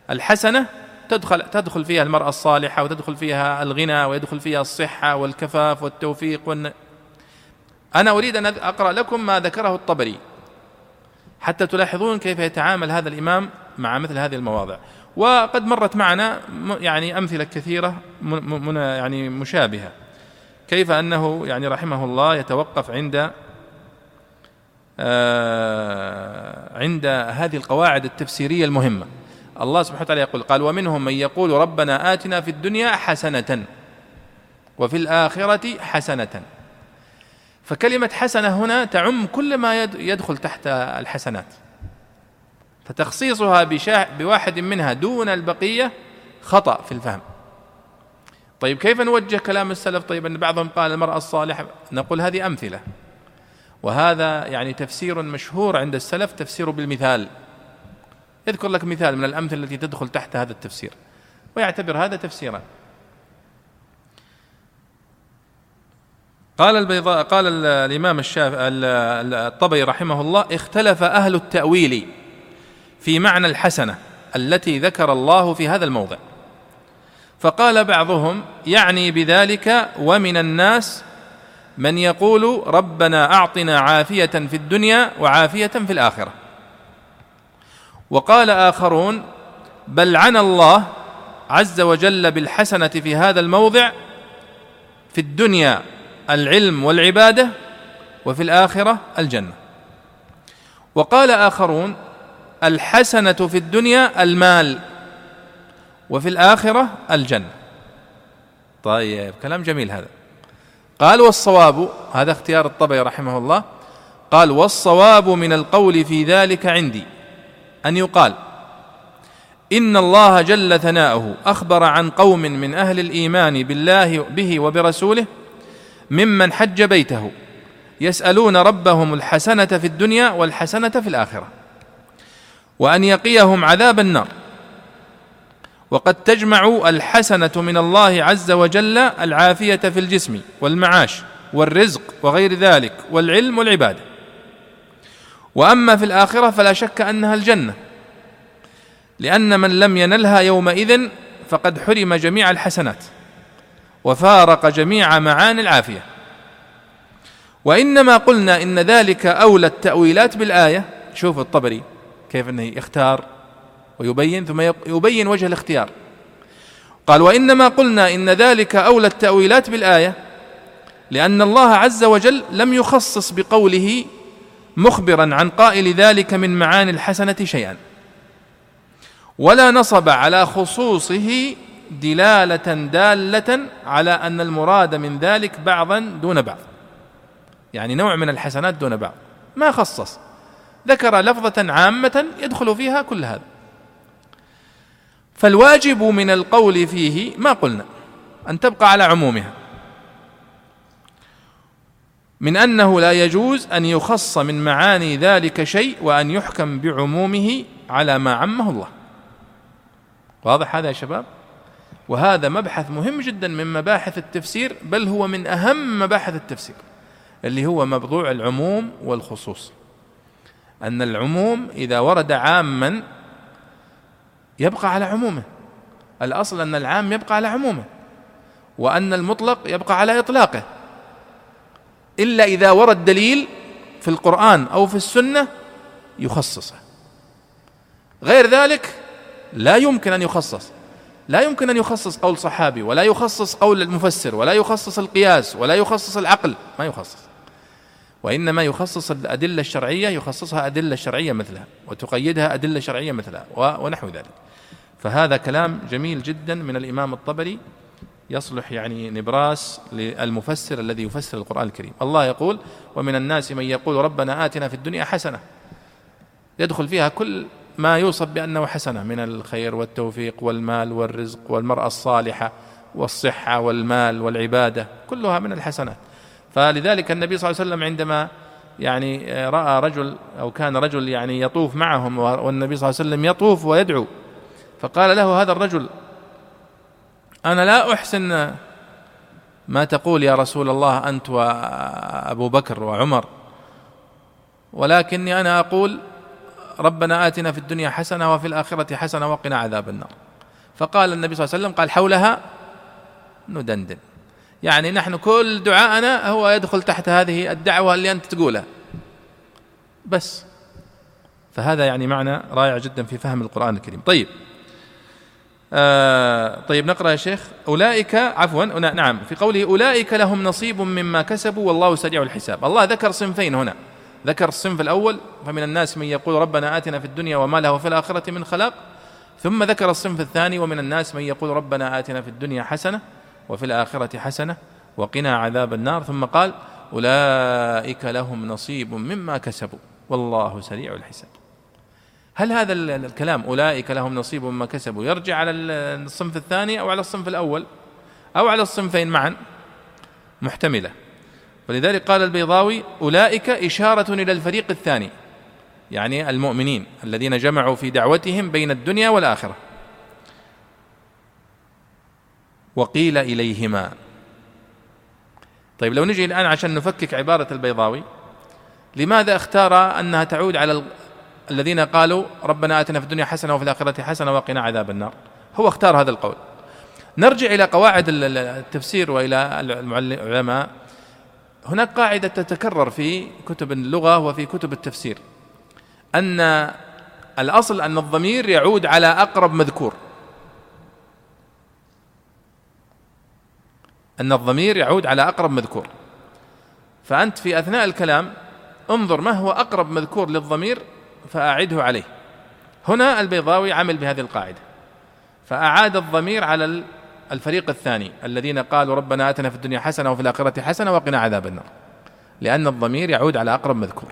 الحسنة تدخل تدخل فيها المرأة الصالحة وتدخل فيها الغنى ويدخل فيها الصحة والكفاف والتوفيق والن... أنا أريد أن أقرأ لكم ما ذكره الطبري. حتى تلاحظون كيف يتعامل هذا الإمام مع مثل هذه المواضع. وقد مرت معنا يعني أمثلة كثيرة من يعني مشابهة. كيف أنه يعني رحمه الله يتوقف عند آه عند هذه القواعد التفسيرية المهمة. الله سبحانه وتعالى يقول قال ومنهم من يقول ربنا آتنا في الدنيا حسنة وفي الآخرة حسنة. فكلمة حسنة هنا تعم كل ما يدخل تحت الحسنات. فتخصيصها بواحد منها دون البقية خطأ في الفهم. طيب كيف نوجه كلام السلف؟ طيب أن بعضهم قال المرأة الصالحة نقول هذه أمثلة. وهذا يعني تفسير مشهور عند السلف تفسير بالمثال. يذكر لك مثال من الأمثلة التي تدخل تحت هذا التفسير. ويعتبر هذا تفسيرا. قال البيضاء قال الإمام الشاف الطبري رحمه الله اختلف أهل التأويل في معنى الحسنة التي ذكر الله في هذا الموضع. فقال بعضهم يعني بذلك ومن الناس من يقول ربنا أعطنا عافية في الدنيا وعافية في الآخرة. وقال آخرون بل عن الله عز وجل بالحسنة في هذا الموضع في الدنيا العلم والعبادة وفي الآخرة الجنة. وقال آخرون الحسنة في الدنيا المال وفي الآخرة الجنة. طيب كلام جميل هذا. قال والصواب هذا اختيار الطبري رحمه الله قال والصواب من القول في ذلك عندي. أن يقال إن الله جل ثناؤه أخبر عن قوم من أهل الإيمان بالله به وبرسوله ممن حج بيته يسألون ربهم الحسنة في الدنيا والحسنة في الآخرة وأن يقيهم عذاب النار. وقد تجمع الحسنة من الله عز وجل العافية في الجسم والمعاش والرزق وغير ذلك والعلم والعبادة. وأما في الآخرة فلا شك أنها الجنة. لأن من لم ينلها يومئذ فقد حرم جميع الحسنات وفارق جميع معاني العافية. وإنما قلنا إن ذلك أولى التأويلات بالآية. شوف الطبري كيف أنه يختار ويبين ثم يبين وجه الاختيار. قال وإنما قلنا إن ذلك أولى التأويلات بالآية لأن الله عز وجل لم يخصص بقوله مخبرا عن قائل ذلك من معاني الحسنة شيئا. ولا نصب على خصوصه دلالة دالة على أن المراد من ذلك بعضا دون بعض. يعني نوع من الحسنات دون بعض. ما خصص. ذكر لفظة عامة يدخل فيها كل هذا. فالواجب من القول فيه ما قلنا. أن تبقى على عمومها. من أنه لا يجوز أن يخص من معاني ذلك شيء وأن يحكم بعمومه على ما عمه الله. واضح هذا يا شباب؟ وهذا مبحث مهم جدا من مباحث التفسير بل هو من أهم مباحث التفسير اللي هو موضوع العموم والخصوص. أن العموم إذا ورد عاما يبقى على عمومه. الأصل أن العام يبقى على عمومه وأن المطلق يبقى على إطلاقه. إلا إذا ورد دليل في القرآن أو في السنة يخصصه. غير ذلك لا يمكن أن يخصص. لا يمكن أن يخصص قول صحابي ولا يخصص قول المفسر ولا يخصص القياس ولا يخصص العقل. ما يخصص. وإنما يخصص الأدلة الشرعية يخصصها أدلة شرعية مثلها وتقيدها أدلة شرعية مثلها ونحو ذلك. فهذا كلام جميل جدا من الإمام الطبري يصلح يعني نبراس للمفسر الذي يفسر القرآن الكريم. الله يقول ومن الناس من يقول ربنا آتنا في الدنيا حسنة يدخل فيها كل ما يوصف بأنه حسنة من الخير والتوفيق والمال والرزق والمرأة الصالحة والصحة والمال والعبادة كلها من الحسنات. فلذلك النبي صلى الله عليه وسلم عندما يعني رأى رجل أو كان رجل يعني يطوف معهم والنبي صلى الله عليه وسلم يطوف ويدعو فقال له هذا الرجل أنا لا أحسن ما تقول يا رسول الله أنت وأبو بكر وعمر ولكني أنا أقول ربنا آتنا في الدنيا حسنة وفي الآخرة حسنة وقنا عذاب النار. فقال النبي صلى الله عليه وسلم قال حولها ندندن. يعني نحن كل دعاءنا هو يدخل تحت هذه الدعوة اللي أنت تقولها. بس. فهذا يعني معنى رائع جدا في فهم القرآن الكريم. طيب. آه طيب نقرأ يا شيخ. أولئك عفوا نعم. في قوله أولئك لهم نصيب مما كسبوا والله سريع الحساب. الله ذكر صنفين هنا. ذكر الصنف الأول فمن الناس من يقول ربنا آتنا في الدنيا وما له في الآخرة من خلاق. ثم ذكر الصنف الثاني ومن الناس من يقول ربنا آتنا في الدنيا حسنة وفي الآخرة حسنة وقنا عذاب النار. ثم قال أولئك لهم نصيب مما كسبوا والله سريع الحساب. هل هذا الكلام أولئك لهم نصيب مما كسبوا يرجع على الصنف الثاني أو على الصنف الأول أو على الصنفين معا؟ محتملة. ولذلك قال البيضاوي أولئك إشارة إلى الفريق الثاني يعني المؤمنين الذين جمعوا في دعوتهم بين الدنيا والآخرة. وقيل إليهما. طيب لو نجي الآن عشان نفكك عبارة البيضاوي لماذا اختار أنها تعود على. الذين قالوا ربنا آتنا في الدنيا حسنة وفي الآخرة حسنة وقنا عذاب النار. هو اختار هذا القول. نرجع إلى قواعد التفسير وإلى العلماء. هناك قاعدة تتكرر في كتب اللغة وفي كتب التفسير. أن الأصل أن الضمير يعود على أقرب مذكور. أن الضمير يعود على أقرب مذكور. فأنت في أثناء الكلام انظر ما هو أقرب مذكور للضمير فأعده عليه. هنا البيضاوي عمل بهذه القاعدة. فأعاد الضمير على الفريق الثاني الذين قالوا ربنا آتنا في الدنيا حسنة وفي الآخرة حسنة وقنا عذاب النار. لأن الضمير يعود على أقرب مذكور.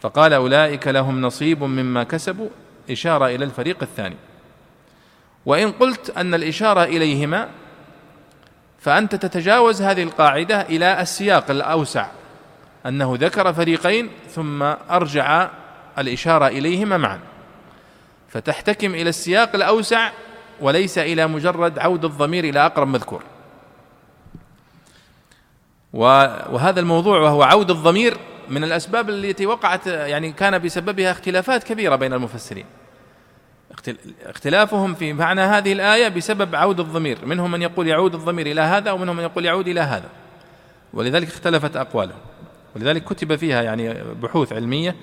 فقال أولئك لهم نصيب مما كسبوا إشارة إلى الفريق الثاني. وإن قلت أن الإشارة إليهما فأنت تتجاوز هذه القاعدة إلى السياق الأوسع أنه ذكر فريقين ثم أرجع الإشارة إليهما معا. فتحتكم إلى السياق الأوسع وليس إلى مجرد عود الضمير إلى أقرب مذكور. وهذا الموضوع وهو عود الضمير من الأسباب التي وقعت يعني كان بسببها اختلافات كبيرة بين المفسرين. اختلافهم في معنى هذه الآية بسبب عود الضمير. منهم من يقول يعود الضمير إلى هذا ومنهم من يقول يعود إلى هذا. ولذلك اختلفت أقوالهم. ولذلك كتب فيها يعني بحوث علمية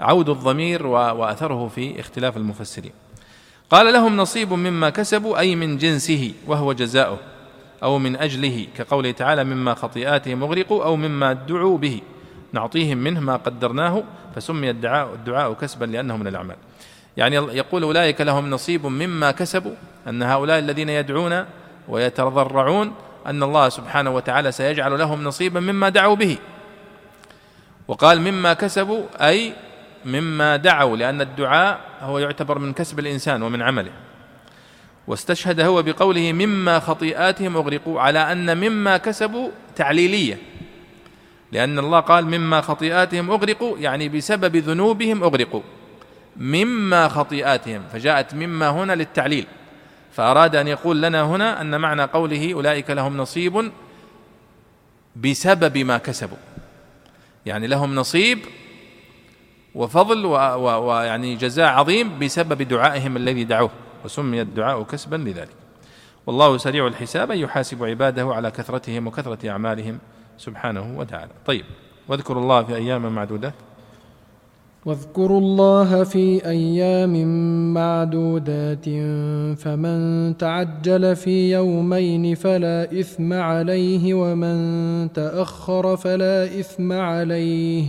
عود الضمير وأثره في اختلاف المفسرين. قال لهم نصيب مما كسبوا أي من جنسه وهو جزاؤه أو من أجله كقوله تعالى مما خطيئاتهم أغرقوا أو مما دعوا به. نعطيهم منه ما قدرناه فسمي الدعاء الدعاء كسبا لأنه من الأعمال. يعني يقول أولئك لهم نصيب مما كسبوا أن هؤلاء الذين يدعون ويتضرعون أن الله سبحانه وتعالى سيجعل لهم نصيبا مما دعوا به. وقال مما كسبوا أي مما دعوا لأن الدعاء هو يعتبر من كسب الإنسان ومن عمله. واستشهد هو بقوله مما خطيئاتهم أغرقوا على أن مما كسبوا تعليلية. لأن الله قال مما خطيئاتهم أغرقوا يعني بسبب ذنوبهم أغرقوا. مما خطيئاتهم فجاءت مما هنا للتعليل. فأراد أن يقول لنا هنا أن معنى قوله أولئك لهم نصيب بسبب ما كسبوا. يعني لهم نصيب وفضل ويعني جزاء عظيم بسبب دعائهم الذي دعوه وسمي الدعاء كسبا لذلك. والله سريع الحساب يحاسب عباده على كثرتهم وكثرة أعمالهم سبحانه وتعالى. طيب واذكروا الله في أيام معدودات. واذكروا الله في أيام معدودات فمن تعجل في يومين فلا إثم عليه ومن تأخر فلا إثم عليه.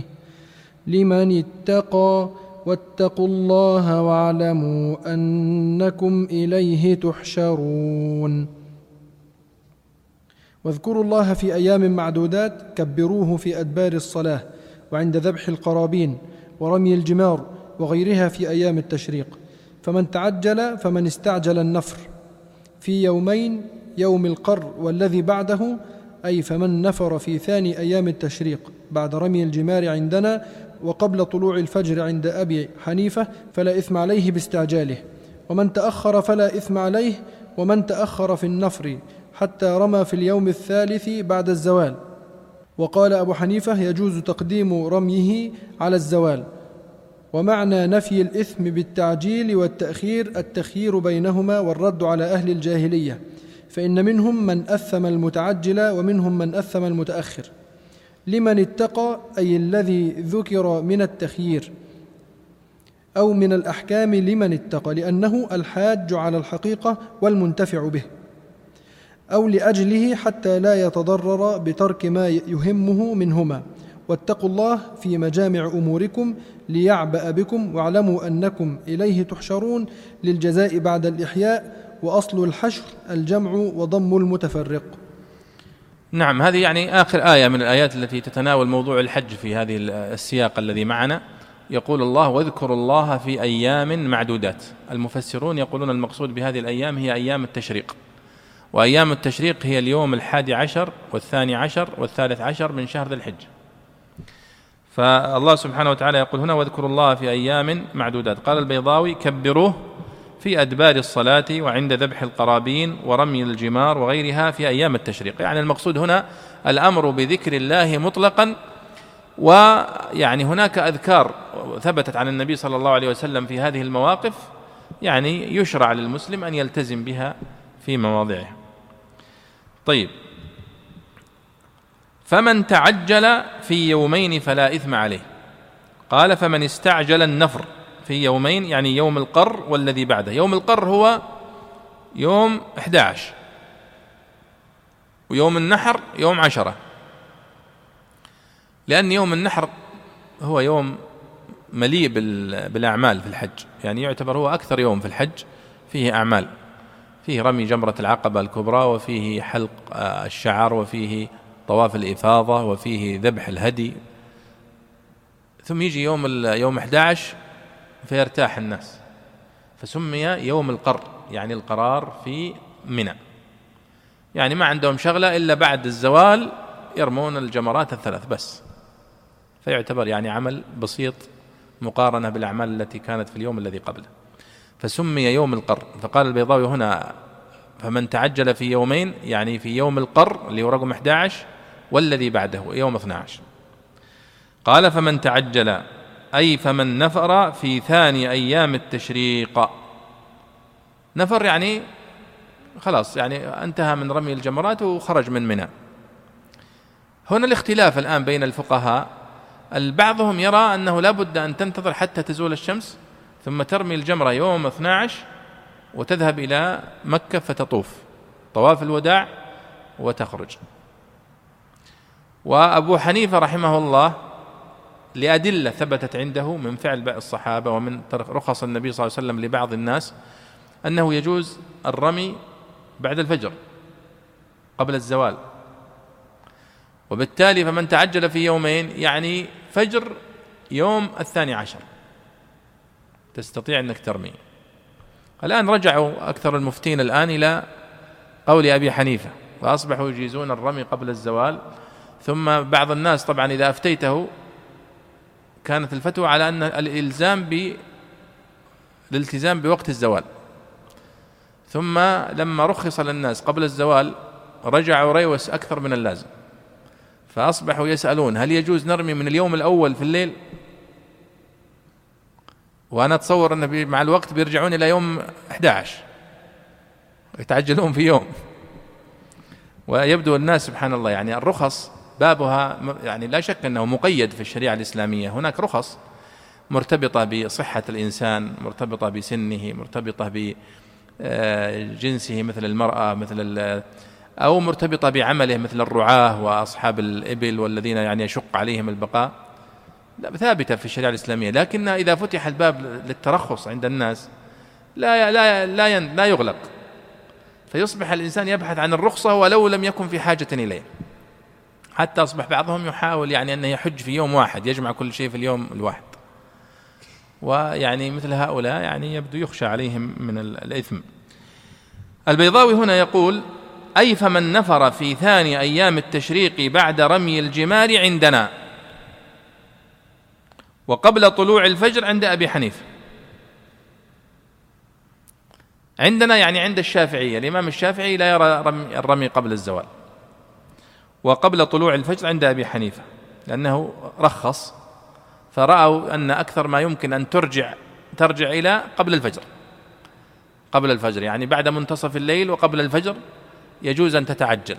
لمن اتقى واتقوا الله واعلموا أنكم إليه تحشرون. واذكروا الله في أيام معدودات كبروه في أدبار الصلاة وعند ذبح القرابين ورمي الجمار وغيرها في أيام التشريق. فمن تعجل فمن استعجل النفر. في يومين يوم القر والذي بعده أي فمن نفر في ثاني أيام التشريق بعد رمي الجمار عندنا وقبل طلوع الفجر عند أبي حنيفة فلا إثم عليه باستعجاله. ومن تأخر فلا إثم عليه ومن تأخر في النفر حتى رمى في اليوم الثالث بعد الزوال. وقال أبو حنيفة يجوز تقديم رميه على الزوال. ومعنى نفي الإثم بالتعجيل والتأخير التخيير بينهما والرد على أهل الجاهلية. فإن منهم من أثم المتعجل ومنهم من أثم المتأخر. لمن اتقى أي الذي ذكر من التخيير أو من الأحكام لمن اتقى لأنه الحاج على الحقيقة والمنتفع به أو لأجله حتى لا يتضرر بترك ما يهمه منهما. واتقوا الله في مجامع أموركم ليعبأ بكم واعلموا أنكم إليه تحشرون للجزاء بعد الإحياء وأصل الحشر الجمع وضم المتفرق. نعم هذه يعني آخر آية من الآيات التي تتناول موضوع الحج في هذه السياق الذي معنا. يقول الله واذكروا الله في أيام معدودات. المفسرون يقولون المقصود بهذه الأيام هي أيام التشريق. وأيام التشريق هي اليوم الحادي عشر والثاني عشر والثالث عشر من شهر ذي الحجة فالله سبحانه وتعالى يقول هنا واذكروا الله في أيام معدودات. قال البيضاوي كبروه في أدبار الصلاة وعند ذبح القرابين ورمي الجمار وغيرها في أيام التشريق. يعني المقصود هنا الأمر بذكر الله مطلقا ويعني هناك أذكار ثبتت عن النبي صلى الله عليه وسلم في هذه المواقف يعني يشرع للمسلم أن يلتزم بها في مواضعها طيب. فمن تعجل في يومين فلا إثم عليه. قال فمن استعجل النفر. في يومين يعني يوم القر والذي بعده. يوم القر هو يوم 11 ويوم النحر يوم عشرة. لأن يوم النحر هو يوم مليء بالأعمال في الحج. يعني يعتبر هو أكثر يوم في الحج فيه أعمال. فيه رمي جمرة العقبة الكبرى وفيه حلق آه، الشعر وفيه طواف الإفاضة وفيه ذبح الهدي. ثم يجي يوم يوم 11 فيرتاح الناس. فسمي يوم القر يعني القرار في منى. يعني ما عندهم شغلة إلا بعد الزوال يرمون الجمرات الثلاث بس. فيعتبر يعني عمل بسيط مقارنة بالأعمال التي كانت في اليوم الذي قبله. فسمي يوم القر. فقال البيضاوي هنا فمن تعجل في يومين يعني في يوم القر اللي هو رقم 11 والذي بعده يوم 12 قال فمن تعجل أي فمن نفر في ثاني أيام التشريق. نفر يعني خلاص يعني انتهى من رمي الجمرات وخرج من منى. هنا الاختلاف الآن بين الفقهاء. بعضهم يرى أنه لا بد أن تنتظر حتى تزول الشمس ثم ترمي الجمرة يوم 12 وتذهب إلى مكة فتطوف. طواف الوداع وتخرج. وأبو حنيفة رحمه الله لأدلة ثبتت عنده من فعل الصحابة ومن رخص النبي صلى الله عليه وسلم لبعض الناس أنه يجوز الرمي بعد الفجر قبل الزوال. وبالتالي فمن تعجل في يومين يعني فجر يوم الثاني عشر تستطيع أنك ترمي. الآن رجعوا أكثر المفتين الآن إلى قول أبي حنيفة وأصبحوا يجيزون الرمي قبل الزوال. ثم بعض الناس طبعا إذا أفتيته كانت الفتوى على أن الإلزام ب الالتزام بوقت الزوال. ثم لما رخص للناس قبل الزوال رجعوا ريوس أكثر من اللازم. فأصبحوا يسألون هل يجوز نرمي من اليوم الأول في الليل؟ وأنا أتصور أن مع الوقت بيرجعون إلى يوم 11 يتعجلون في يوم. ويبدو الناس سبحان الله يعني الرخص بابها يعني لا شك أنه مقيد في الشريعة الإسلامية. هناك رخص مرتبطة بصحة الإنسان مرتبطة بسنه مرتبطة بجنسه مثل المرأة مثل أو مرتبطة بعمله مثل الرعاة وأصحاب الإبل والذين يعني يشق عليهم البقاء. ثابتة في الشريعة الإسلامية. لكن إذا فتح الباب للترخص عند الناس لا لا لا لا يغلق. فيصبح الإنسان يبحث عن الرخصة ولو لم يكن في حاجة إليه. حتى أصبح بعضهم يحاول يعني أنه يحج في يوم واحد يجمع كل شيء في اليوم الواحد. ويعني مثل هؤلاء يعني يبدو يخشى عليهم من الإثم. البيضاوي هنا يقول أي فمن نفر في ثاني أيام التشريق بعد رمي الجمار عندنا. وقبل طلوع الفجر عند أبي حنيفة. عندنا يعني عند الشافعية الإمام الشافعي لا يرى الرمي قبل الزوال. وقبل طلوع الفجر عند أبي حنيفة لأنه رخص فرأوا أن أكثر ما يمكن أن ترجع ترجع إلى قبل الفجر. قبل الفجر يعني بعد منتصف الليل وقبل الفجر يجوز أن تتعجل.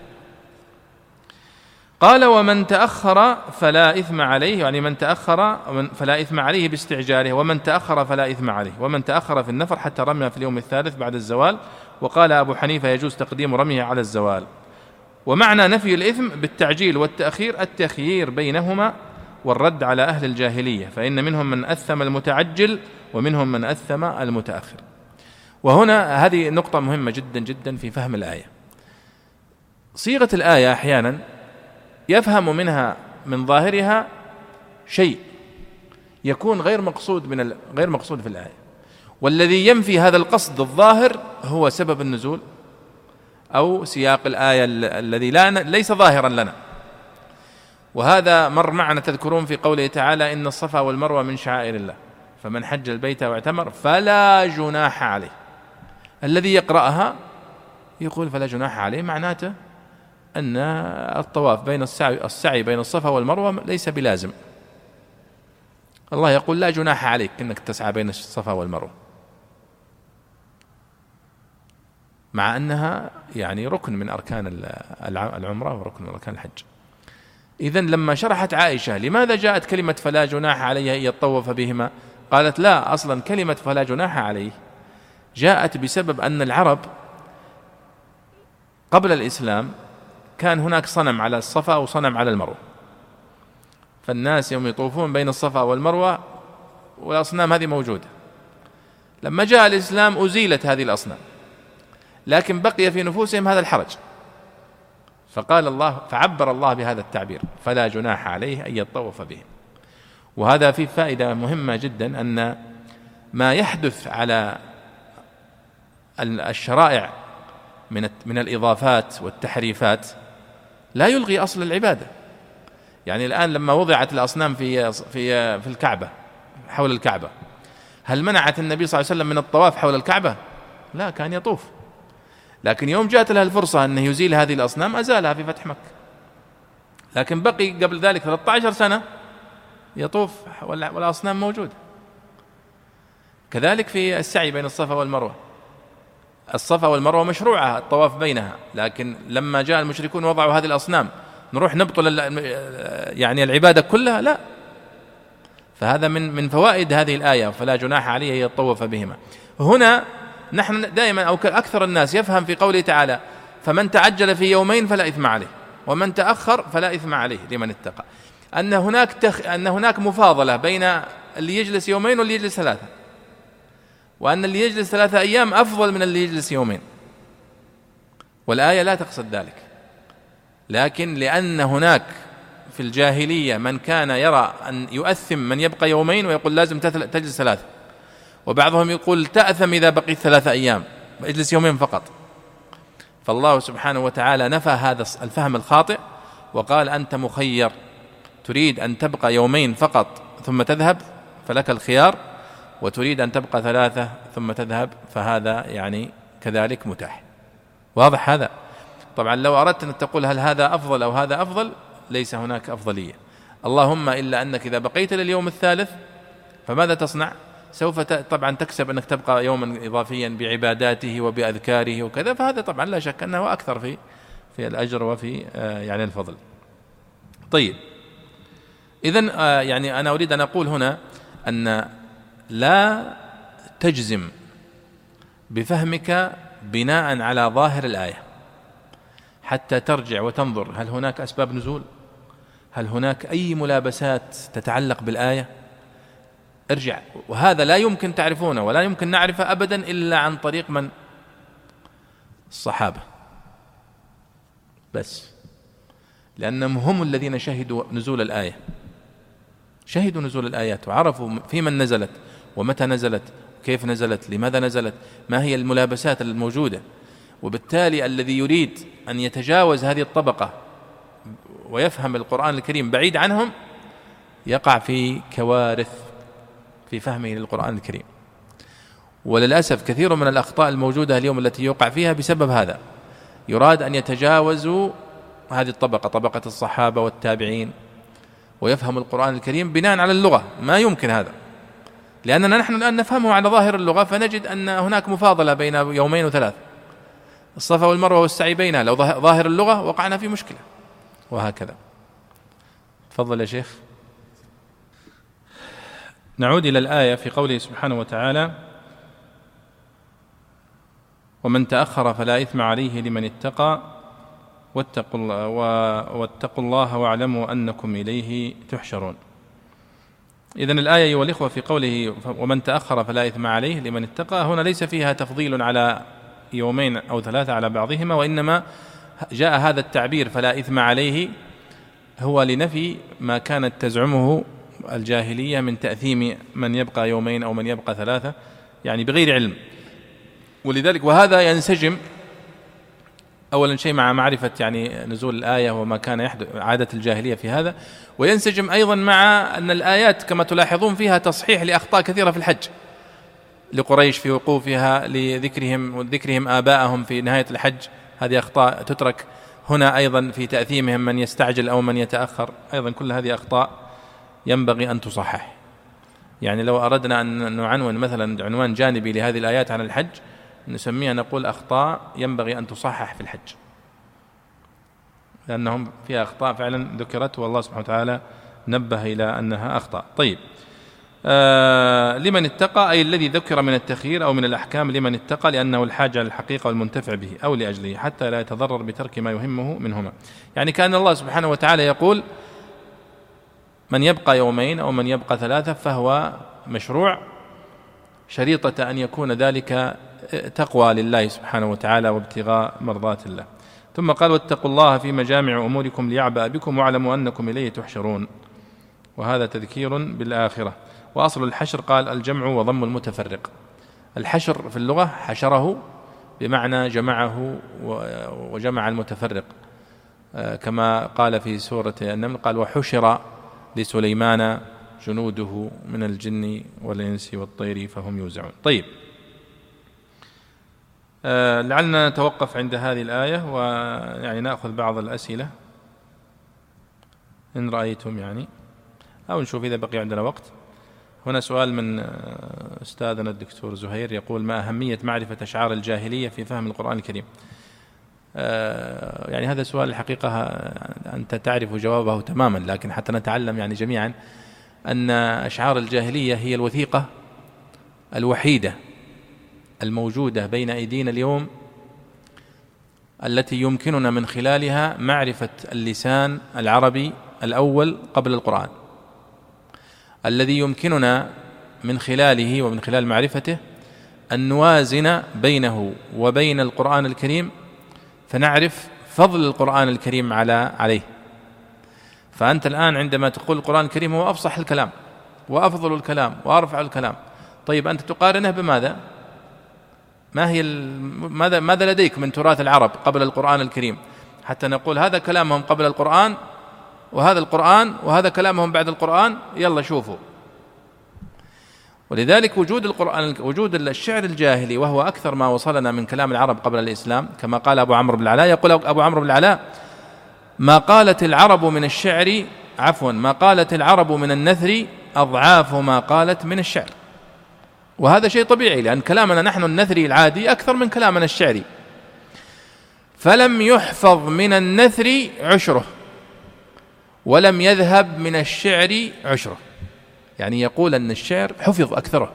قال ومن تأخر فلا إثم عليه يعني من تأخر فلا إثم عليه باستعجاله ومن تأخر فلا إثم عليه ومن تأخر في النفر حتى رمى في اليوم الثالث بعد الزوال وقال أبو حنيفة يجوز تقديم رميه على الزوال. ومعنى نفي الإثم بالتعجيل والتأخير التخيير بينهما والرد على أهل الجاهلية فإن منهم من أثم المتعجل ومنهم من أثم المتأخر. وهنا هذه نقطة مهمة جدا جدا في فهم الآية. صيغة الآية أحيانا يفهم منها من ظاهرها شيء يكون غير مقصود من غير مقصود في الآية. والذي ينفي هذا القصد الظاهر هو سبب النزول أو سياق الآية الذي لا ليس ظاهرا لنا. وهذا مر معنا تذكرون في قوله تعالى إن الصفا والمروة من شعائر الله. فمن حج البيت واعتمر فلا جناح عليه. الذي يقرأها يقول فلا جناح عليه معناته أن الطواف بين السعي, السعي بين الصفا والمروة ليس بلازم. الله يقول لا جناح عليك أنك تسعى بين الصفا والمروة. مع أنها يعني ركن من أركان العمرة وركن من أركان الحج. إذا لما شرحت عائشة لماذا جاءت كلمة فلا جناح عليه أن يطوف بهما قالت لا أصلا كلمة فلا جناح عليه جاءت بسبب أن العرب قبل الإسلام كان هناك صنم على الصفا وصنم على المروة. فالناس يوم يطوفون بين الصفا والمروة والأصنام هذه موجودة. لما جاء الإسلام أزيلت هذه الأصنام. لكن بقي في نفوسهم هذا الحرج. فقال الله فعبر الله بهذا التعبير فلا جناح عليه أن يطوف بهم وهذا فيه فائدة مهمة جدا أن ما يحدث على الشرائع من من الإضافات والتحريفات لا يلغي أصل العبادة. يعني الآن لما وضعت الأصنام في في في الكعبة حول الكعبة هل منعت النبي صلى الله عليه وسلم من الطواف حول الكعبة؟ لا كان يطوف. لكن يوم جاءت له الفرصة أنه يزيل هذه الأصنام أزالها في فتح مكة. لكن بقي قبل ذلك 13 سنة يطوف والأصنام موجودة. كذلك في السعي بين الصفا والمروة. الصفا والمروة مشروعة الطواف بينها. لكن لما جاء المشركون وضعوا هذه الأصنام نروح نبطل يعني العبادة كلها؟ لا. فهذا من من فوائد هذه الآية فلا جناح عليه يطوف بهما. هنا نحن دائما أو أكثر الناس يفهم في قوله تعالى فمن تعجل في يومين فلا إثم عليه ومن تأخر فلا إثم عليه لمن اتقى. أن هناك تخ... أن هناك مفاضلة بين اللي يجلس يومين واللي يجلس ثلاثة. وأن اللي يجلس ثلاثة أيام أفضل من اللي يجلس يومين. والآية لا تقصد ذلك. لكن لأن هناك في الجاهلية من كان يرى أن يؤثم من يبقى يومين ويقول لازم تجلس ثلاثة. وبعضهم يقول تأثم إذا بقيت ثلاثة أيام اجلس يومين فقط. فالله سبحانه وتعالى نفى هذا الفهم الخاطئ وقال أنت مخير تريد أن تبقى يومين فقط ثم تذهب فلك الخيار وتريد أن تبقى ثلاثة ثم تذهب فهذا يعني كذلك متاح. واضح هذا؟ طبعا لو أردت أن تقول هل هذا أفضل أو هذا أفضل ليس هناك أفضلية. اللهم إلا أنك إذا بقيت لليوم الثالث فماذا تصنع؟ سوف طبعا تكسب أنك تبقى يوما إضافيا بعباداته وبأذكاره وكذا فهذا طبعا لا شك أنه أكثر في في الأجر وفي آه، يعني الفضل. طيب. إذا آه، يعني أنا أريد أن أقول هنا أن لا تجزم بفهمك بناء على ظاهر الآية حتى ترجع وتنظر هل هناك أسباب نزول؟ هل هناك أي ملابسات تتعلق بالآية؟ ارجع. وهذا لا يمكن تعرفونه ولا يمكن نعرفه أبدا إلا عن طريق من؟ الصحابة. بس. لأنهم هم الذين شهدوا نزول الآية. شهدوا نزول الآيات وعرفوا في من نزلت ومتى نزلت كيف نزلت لماذا نزلت ما هي الملابسات الموجودة. وبالتالي الذي يريد أن يتجاوز هذه الطبقة ويفهم القرآن الكريم بعيد عنهم يقع في كوارث في فهمه للقرآن الكريم. وللأسف كثير من الأخطاء الموجودة اليوم التي يوقع فيها بسبب هذا. يراد أن يتجاوزوا هذه الطبقة طبقة الصحابة والتابعين ويفهم القرآن الكريم بناء على اللغة. ما يمكن هذا. لأننا نحن الآن نفهمه على ظاهر اللغة فنجد أن هناك مفاضلة بين يومين وثلاث. الصفا والمروة والسعي بينها لو ظاهر اللغة وقعنا في مشكلة. وهكذا. تفضل يا شيخ. نعود إلى الآية في قوله سبحانه وتعالى ومن تأخر فلا إثم عليه لمن اتقى واتقوا الله, واتقوا الله واعلموا أنكم إليه تحشرون. اذا الآية أيها الإخوة في قوله ومن تأخر فلا إثم عليه لمن اتقى هنا ليس فيها تفضيل على يومين أو ثلاثة على بعضهما وإنما جاء هذا التعبير فلا إثم عليه هو لنفي ما كانت تزعمه الجاهلية من تأثيم من يبقى يومين أو من يبقى ثلاثة يعني بغير علم. ولذلك وهذا ينسجم أولا شيء مع معرفة يعني نزول الآية وما كان يحدث عادة الجاهلية في هذا. وينسجم أيضا مع أن الآيات كما تلاحظون فيها تصحيح لأخطاء كثيرة في الحج. لقريش في وقوفها لذكرهم وذكرهم آباءهم في نهاية الحج. هذه أخطاء تترك هنا أيضا في تأثيمهم من يستعجل أو من يتأخر. أيضا كل هذه أخطاء ينبغي أن تصحح. يعني لو أردنا أن نعنون مثلا عنوان جانبي لهذه الآيات عن الحج نسميها نقول أخطاء ينبغي أن تصحح في الحج. لأنهم فيها أخطاء فعلا ذكرت والله سبحانه وتعالى نبه إلى أنها أخطاء. طيب. آه لمن اتقى أي الذي ذكر من التخيير أو من الأحكام لمن اتقى لأنه الحاجة للحقيقة والمنتفع به أو لأجله حتى لا يتضرر بترك ما يهمه منهما. يعني كأن الله سبحانه وتعالى يقول من يبقى يومين أو من يبقى ثلاثة فهو مشروع شريطة أن يكون ذلك تقوى لله سبحانه وتعالى وابتغاء مرضات الله. ثم قال واتقوا الله في مجامع أموركم ليعبأ بكم واعلموا أنكم إليه تحشرون. وهذا تذكير بالآخرة. وأصل الحشر قال الجمع وضم المتفرق. الحشر في اللغة حشره بمعنى جمعه وجمع المتفرق. آه، كما قال في سورة النمل قال وحشر لسليمان جنوده من الجن والإنس والطير فهم يوزعون. طيب. آه، لعلنا نتوقف عند هذه الآية ويعني نأخذ بعض الأسئلة. إن رأيتم يعني. أو نشوف إذا بقي عندنا وقت. هنا سؤال من آه، أستاذنا الدكتور زهير يقول ما أهمية معرفة أشعار الجاهلية في فهم القرآن الكريم؟ يعني هذا سؤال الحقيقة أنت تعرف جوابه تماما لكن حتى نتعلم يعني جميعا أن أشعار الجاهلية هي الوثيقة الوحيدة الموجودة بين أيدينا اليوم التي يمكننا من خلالها معرفة اللسان العربي الأول قبل القرآن. الذي يمكننا من خلاله ومن خلال معرفته أن نوازن بينه وبين القرآن الكريم فنعرف فضل القرآن الكريم على عليه. فأنت الآن عندما تقول القرآن الكريم هو أفصح الكلام وأفضل الكلام وأرفع الكلام. طيب أنت تقارنه بماذا؟ ما هي ماذا ماذا لديك من تراث العرب قبل القرآن الكريم؟ حتى نقول هذا كلامهم قبل القرآن وهذا القرآن وهذا كلامهم بعد القرآن يلا شوفوا. ولذلك وجود القرآن وجود الشعر الجاهلي وهو أكثر ما وصلنا من كلام العرب قبل الإسلام كما قال أبو عمرو بن العلاء يقول أبو عمرو بن العلاء ما قالت العرب من الشعر عفوا ما قالت العرب من النثر أضعاف ما قالت من الشعر وهذا شيء طبيعي لأن كلامنا نحن النثري العادي أكثر من كلامنا الشعري. فلم يحفظ من النثر عشره ولم يذهب من الشعر عشره. يعني يقول أن الشعر حفظ أكثره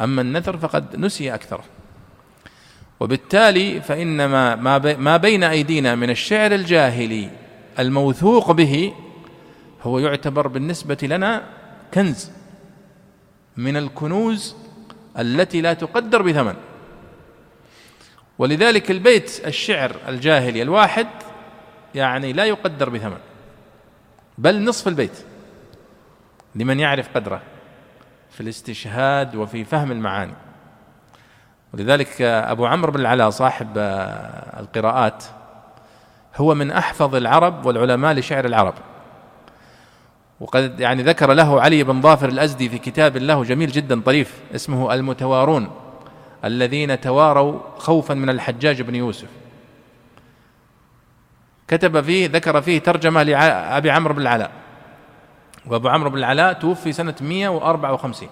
أما النثر فقد نسي أكثره. وبالتالي فإنما ما بين أيدينا من الشعر الجاهلي الموثوق به هو يعتبر بالنسبة لنا كنز من الكنوز التي لا تقدر بثمن. ولذلك البيت الشعر الجاهلي الواحد يعني لا يقدر بثمن بل نصف البيت. لمن يعرف قدره في الاستشهاد وفي فهم المعاني. ولذلك أبو عمرو بن العلاء صاحب القراءات هو من أحفظ العرب والعلماء لشعر العرب. وقد يعني ذكر له علي بن ظافر الأزدي في كتاب له جميل جدا طريف اسمه المتوارون الذين تواروا خوفا من الحجاج بن يوسف. كتب فيه ذكر فيه ترجمة لأبي عمرو بن العلاء. وأبو عمرو بن العلاء توفي سنة 154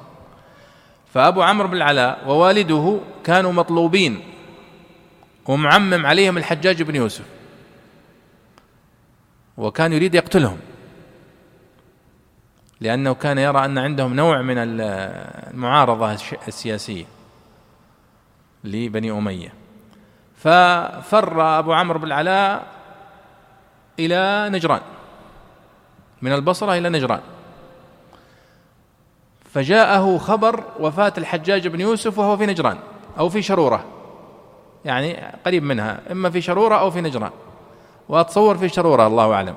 فأبو عمرو بن العلاء ووالده كانوا مطلوبين. ومعمم عليهم الحجاج بن يوسف. وكان يريد يقتلهم. لأنه كان يرى أن عندهم نوع من المعارضة السياسية لبني أمية. ففر أبو عمرو بن العلاء إلى نجران. من البصرة إلى نجران. فجاءه خبر وفاة الحجاج بن يوسف وهو في نجران أو في شرورة. يعني قريب منها إما في شرورة أو في نجران. وأتصور في شرورة الله أعلم.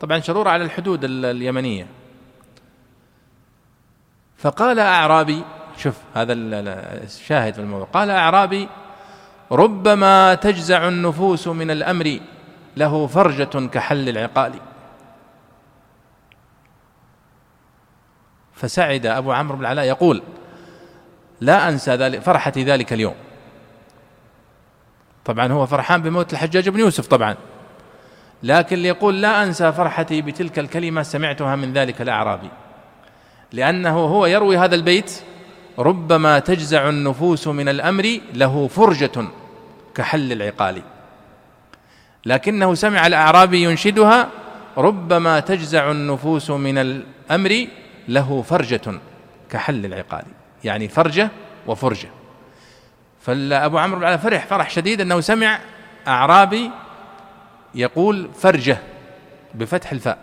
طبعا شرورة على الحدود اليمنية. فقال أعرابي شوف هذا الشاهد في الموضوع. قال أعرابي ربما تجزع النفوس من الأمر له فرجة كحل العقال. فسعد أبو عمرو بن العلاء يقول لا أنسى ذلك فرحتي ذلك اليوم. طبعا هو فرحان بموت الحجاج بن يوسف طبعا لكن يقول لا أنسى فرحتي بتلك الكلمة سمعتها من ذلك الأعرابي لأنه هو يروي هذا البيت ربما تجزع النفوس من الأمر له فرجة كحل العقال. لكنه سمع الأعرابي ينشدها ربما تجزع النفوس من الأمر له فرجة كحل العقال يعني فرجة وفرجة. فأبو عمرو بن فرح فرح شديد أنه سمع أعرابي يقول فرجة بفتح الفاء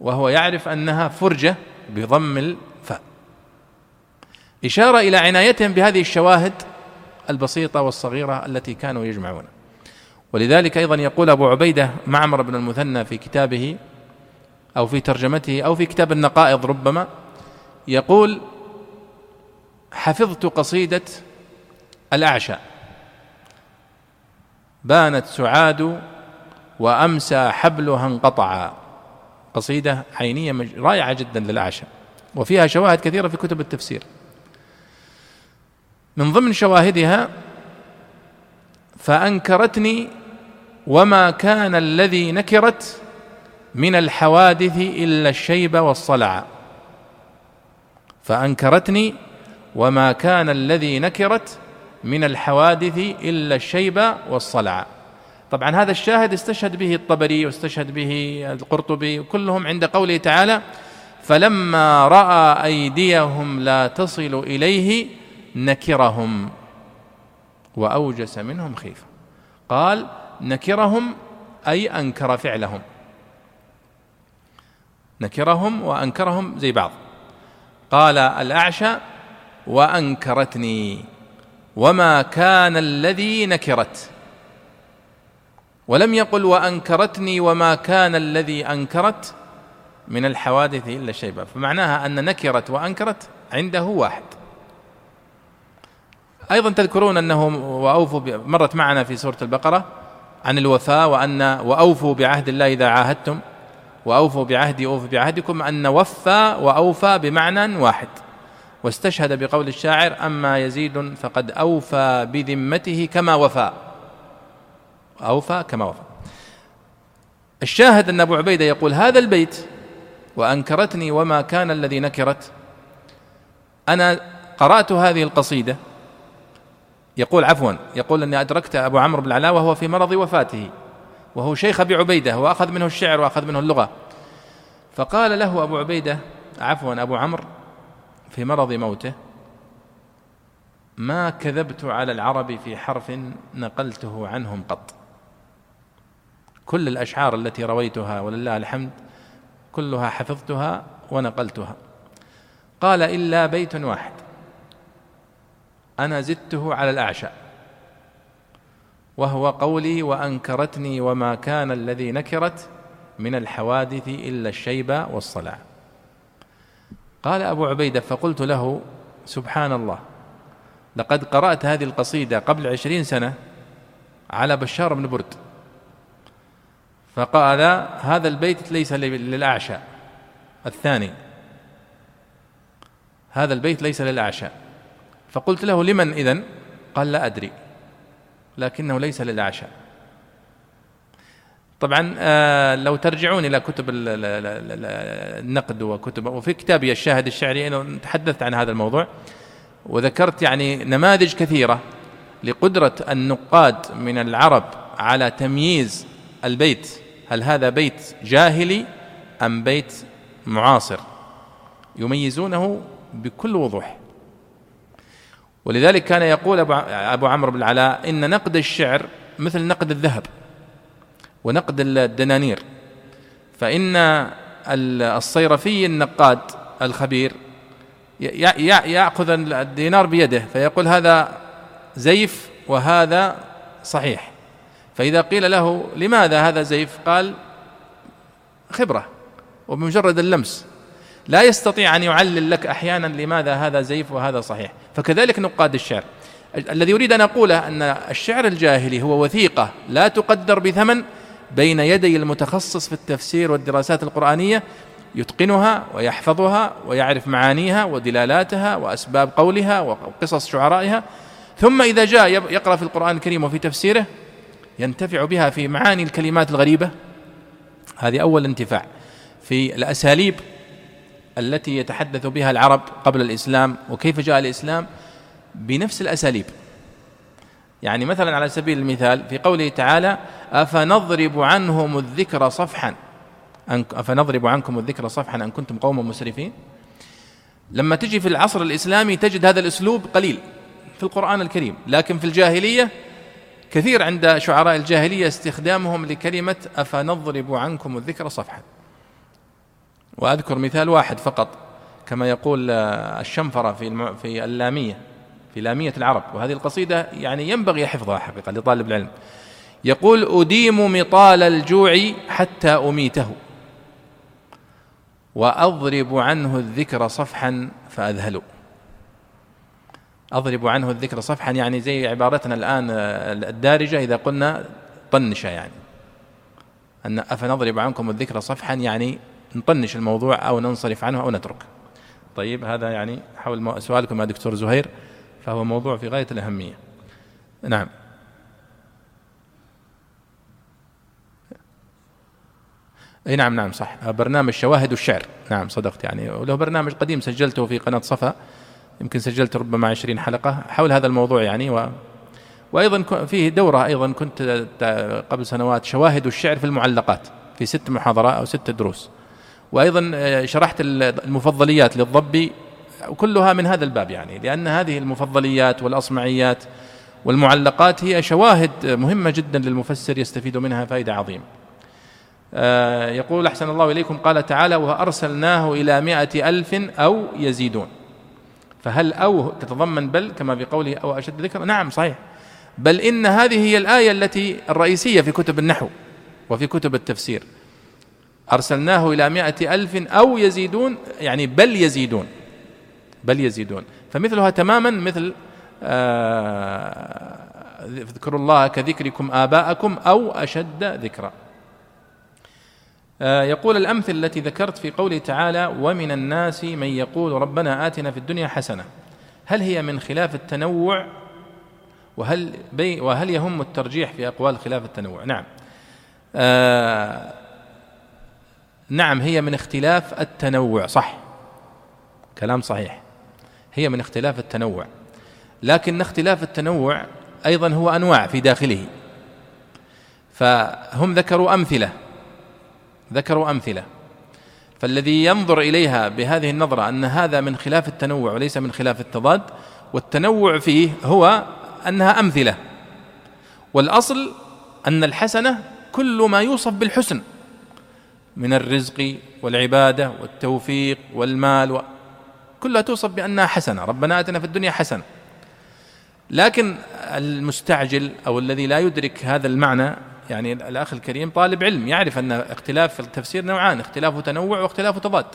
وهو يعرف أنها فرجة بضم الفاء. إشارة إلى عنايتهم بهذه الشواهد البسيطة والصغيرة التي كانوا يجمعون. ولذلك أيضا يقول أبو عبيدة معمر بن المثنى في كتابه أو في ترجمته أو في كتاب النقائض ربما يقول حفظت قصيدة الأعشى بانت سعاد وأمسى حبلها انقطعا. قصيدة عينية رائعة جدا للأعشى وفيها شواهد كثيرة في كتب التفسير. من ضمن شواهدها فأنكرتني وما كان الذي نكرت من الحوادث إلا الشيب والصلع. فأنكرتني وما كان الذي نكرت من الحوادث إلا الشيب والصلع. طبعا هذا الشاهد استشهد به الطبري واستشهد به القرطبي كلهم عند قوله تعالى فلما رأى أيديهم لا تصل إليه نكرهم وأوجس منهم خيفة قال نكرهم أي أنكر فعلهم نكرهم وأنكرهم زي بعض. قال الاعشى وأنكرتني. وما كان الذي نكرت. ولم يقل وأنكرتني وما كان الذي أنكرت من الحوادث إلا الشيبه فمعناها أن نكرت وأنكرت عنده واحد. أيضا تذكرون أنه وأوفوا مرت معنا في سورة البقرة عن الوفاء وأن وأوفوا بعهد الله إذا عاهدتم. وأوفوا بعهدي اوف بعهدكم أن وفى وأوفى بمعنى واحد. واستشهد بقول الشاعر أما يزيد فقد أوفى بذمته كما وفى. أوفى كما وفى. الشاهد أن أبو عبيدة يقول هذا البيت وأنكرتني وما كان الذي نكرت. أنا قرأت هذه القصيدة. يقول عفوا يقول أني أدركت أبو عمرو بن العلاء وهو في مرض وفاته. وهو شيخ أبي عبيدة وأخذ منه الشعر وأخذ منه اللغة. فقال له أبو عبيدة عفوا أبو عمرو في مرض موته ما كذبت على العرب في حرف نقلته عنهم قط. كل الأشعار التي رويتها ولله الحمد كلها حفظتها ونقلتها. قال إلا بيت واحد أنا زدته على الأعشى. وهو قولي وأنكرتني وما كان الذي نكرت من الحوادث إلا الشيب والصلع قال أبو عبيدة فقلت له سبحان الله لقد قرأت هذه القصيدة قبل عشرين سنة على بشار بن برد. فقال هذا البيت ليس للأعشى الثاني. هذا البيت ليس للأعشى. فقلت له لمن إذن؟ قال لا أدري. لكنه ليس للأعشى. طبعا آه، لو ترجعون إلى كتب النقد وكتب وفي كتابي الشاهد الشعري تحدثت عن هذا الموضوع وذكرت يعني نماذج كثيرة لقدرة النقاد من العرب على تمييز البيت. هل هذا بيت جاهلي أم بيت معاصر؟ يميزونه بكل وضوح. ولذلك كان يقول أبو عمرو بن العلاء إن نقد الشعر مثل نقد الذهب ونقد الدنانير. فإن الصيرفي النقاد الخبير يأخذ الدينار بيده فيقول هذا زيف وهذا صحيح. فإذا قيل له لماذا هذا زيف؟ قال خبرة وبمجرد اللمس. لا يستطيع أن يعلل لك أحيانا لماذا هذا زيف وهذا صحيح. فكذلك نقاد الشعر. الذي أريد أن أقوله أن الشعر الجاهلي هو وثيقة لا تقدر بثمن بين يدي المتخصص في التفسير والدراسات القرآنية يتقنها ويحفظها ويعرف معانيها ودلالاتها وأسباب قولها وقصص شعرائها ثم إذا جاء يقرأ في القرآن الكريم وفي تفسيره ينتفع بها في معاني الكلمات الغريبة. هذه أول انتفاع. في الأساليب التي يتحدث بها العرب قبل الإسلام وكيف جاء الإسلام؟ بنفس الأساليب. يعني مثلا على سبيل المثال في قوله تعالى أفنضرب عنهم الذكر صفحا. أفنضرب عنكم الذكر صفحا أن كنتم قوما مسرفين. لما تجي في العصر الإسلامي تجد هذا الأسلوب قليل في القرآن الكريم. لكن في الجاهلية كثير عند شعراء الجاهلية استخدامهم لكلمة أفنضرب عنكم الذكر صفحا. وأذكر مثال واحد فقط كما يقول الشنفرة في في اللامية في لامية العرب. وهذه القصيدة يعني ينبغي حفظها حقيقة لطالب العلم. يقول أديم مطال الجوع حتى أميته وأضرب عنه الذكر صفحا فأذهل أضرب عنه الذكر صفحا يعني زي عبارتنا الآن الدارجة إذا قلنا طنش يعني. أن أفنضرب عنكم الذكر صفحا يعني نطنش الموضوع أو ننصرف عنه أو نترك. طيب هذا يعني حول سؤالكم يا دكتور زهير فهو موضوع في غاية الأهمية. نعم. إي نعم نعم صح. برنامج شواهد الشعر. نعم صدقت يعني. وله برنامج قديم سجلته في قناة صفا يمكن سجلت ربما عشرين حلقة حول هذا الموضوع يعني. و وأيضا فيه دورة أيضا كنت قبل سنوات شواهد الشعر في المعلقات في ست محاضرات أو ست دروس. وأيضا آه، شرحت المفضليات للضبي كلها من هذا الباب يعني لأن هذه المفضليات والأصمعيات والمعلقات هي شواهد مهمة جدا للمفسر يستفيد منها فائدة عظيمة. آه، يقول أحسن الله إليكم. قال تعالى وأرسلناه إلى مائة ألف أو يزيدون. فهل أو تتضمن بل كما في قوله أو أشد ذكر؟ نعم صحيح. بل إن هذه هي الآية التي الرئيسية في كتب النحو وفي كتب التفسير. أرسلناه إلى مائة ألف أو يزيدون يعني بل يزيدون بل يزيدون. فمثلها تماما مثل آه، اذكروا الله كذكركم آباءكم أو أشد ذكرًا. آه، يقول الأمثل التي ذكرت في قوله تعالى ومن الناس من يقول ربنا آتنا في الدنيا حسنة هل هي من خلاف التنوع؟ وهل بي وهل يهم الترجيح في أقوال خلاف التنوع؟ نعم. آه نعم هي من اختلاف التنوع صح. كلام صحيح. هي من اختلاف التنوع. لكن اختلاف التنوع أيضا هو أنواع في داخله. فهم ذكروا أمثلة. ذكروا أمثلة. فالذي ينظر إليها بهذه النظرة أن هذا من خلاف التنوع وليس من خلاف التضاد والتنوع فيه هو أنها أمثلة. والأصل أن الحسنة كل ما يوصف بالحسن. من الرزق والعبادة والتوفيق والمال و... كلها توصف بأنها حسنة. ربنا آتنا في الدنيا حسنة. لكن المستعجل أو الذي لا يدرك هذا المعنى يعني الأخ الكريم طالب علم يعرف أن اختلاف في التفسير نوعان اختلاف تنوع واختلاف تضاد.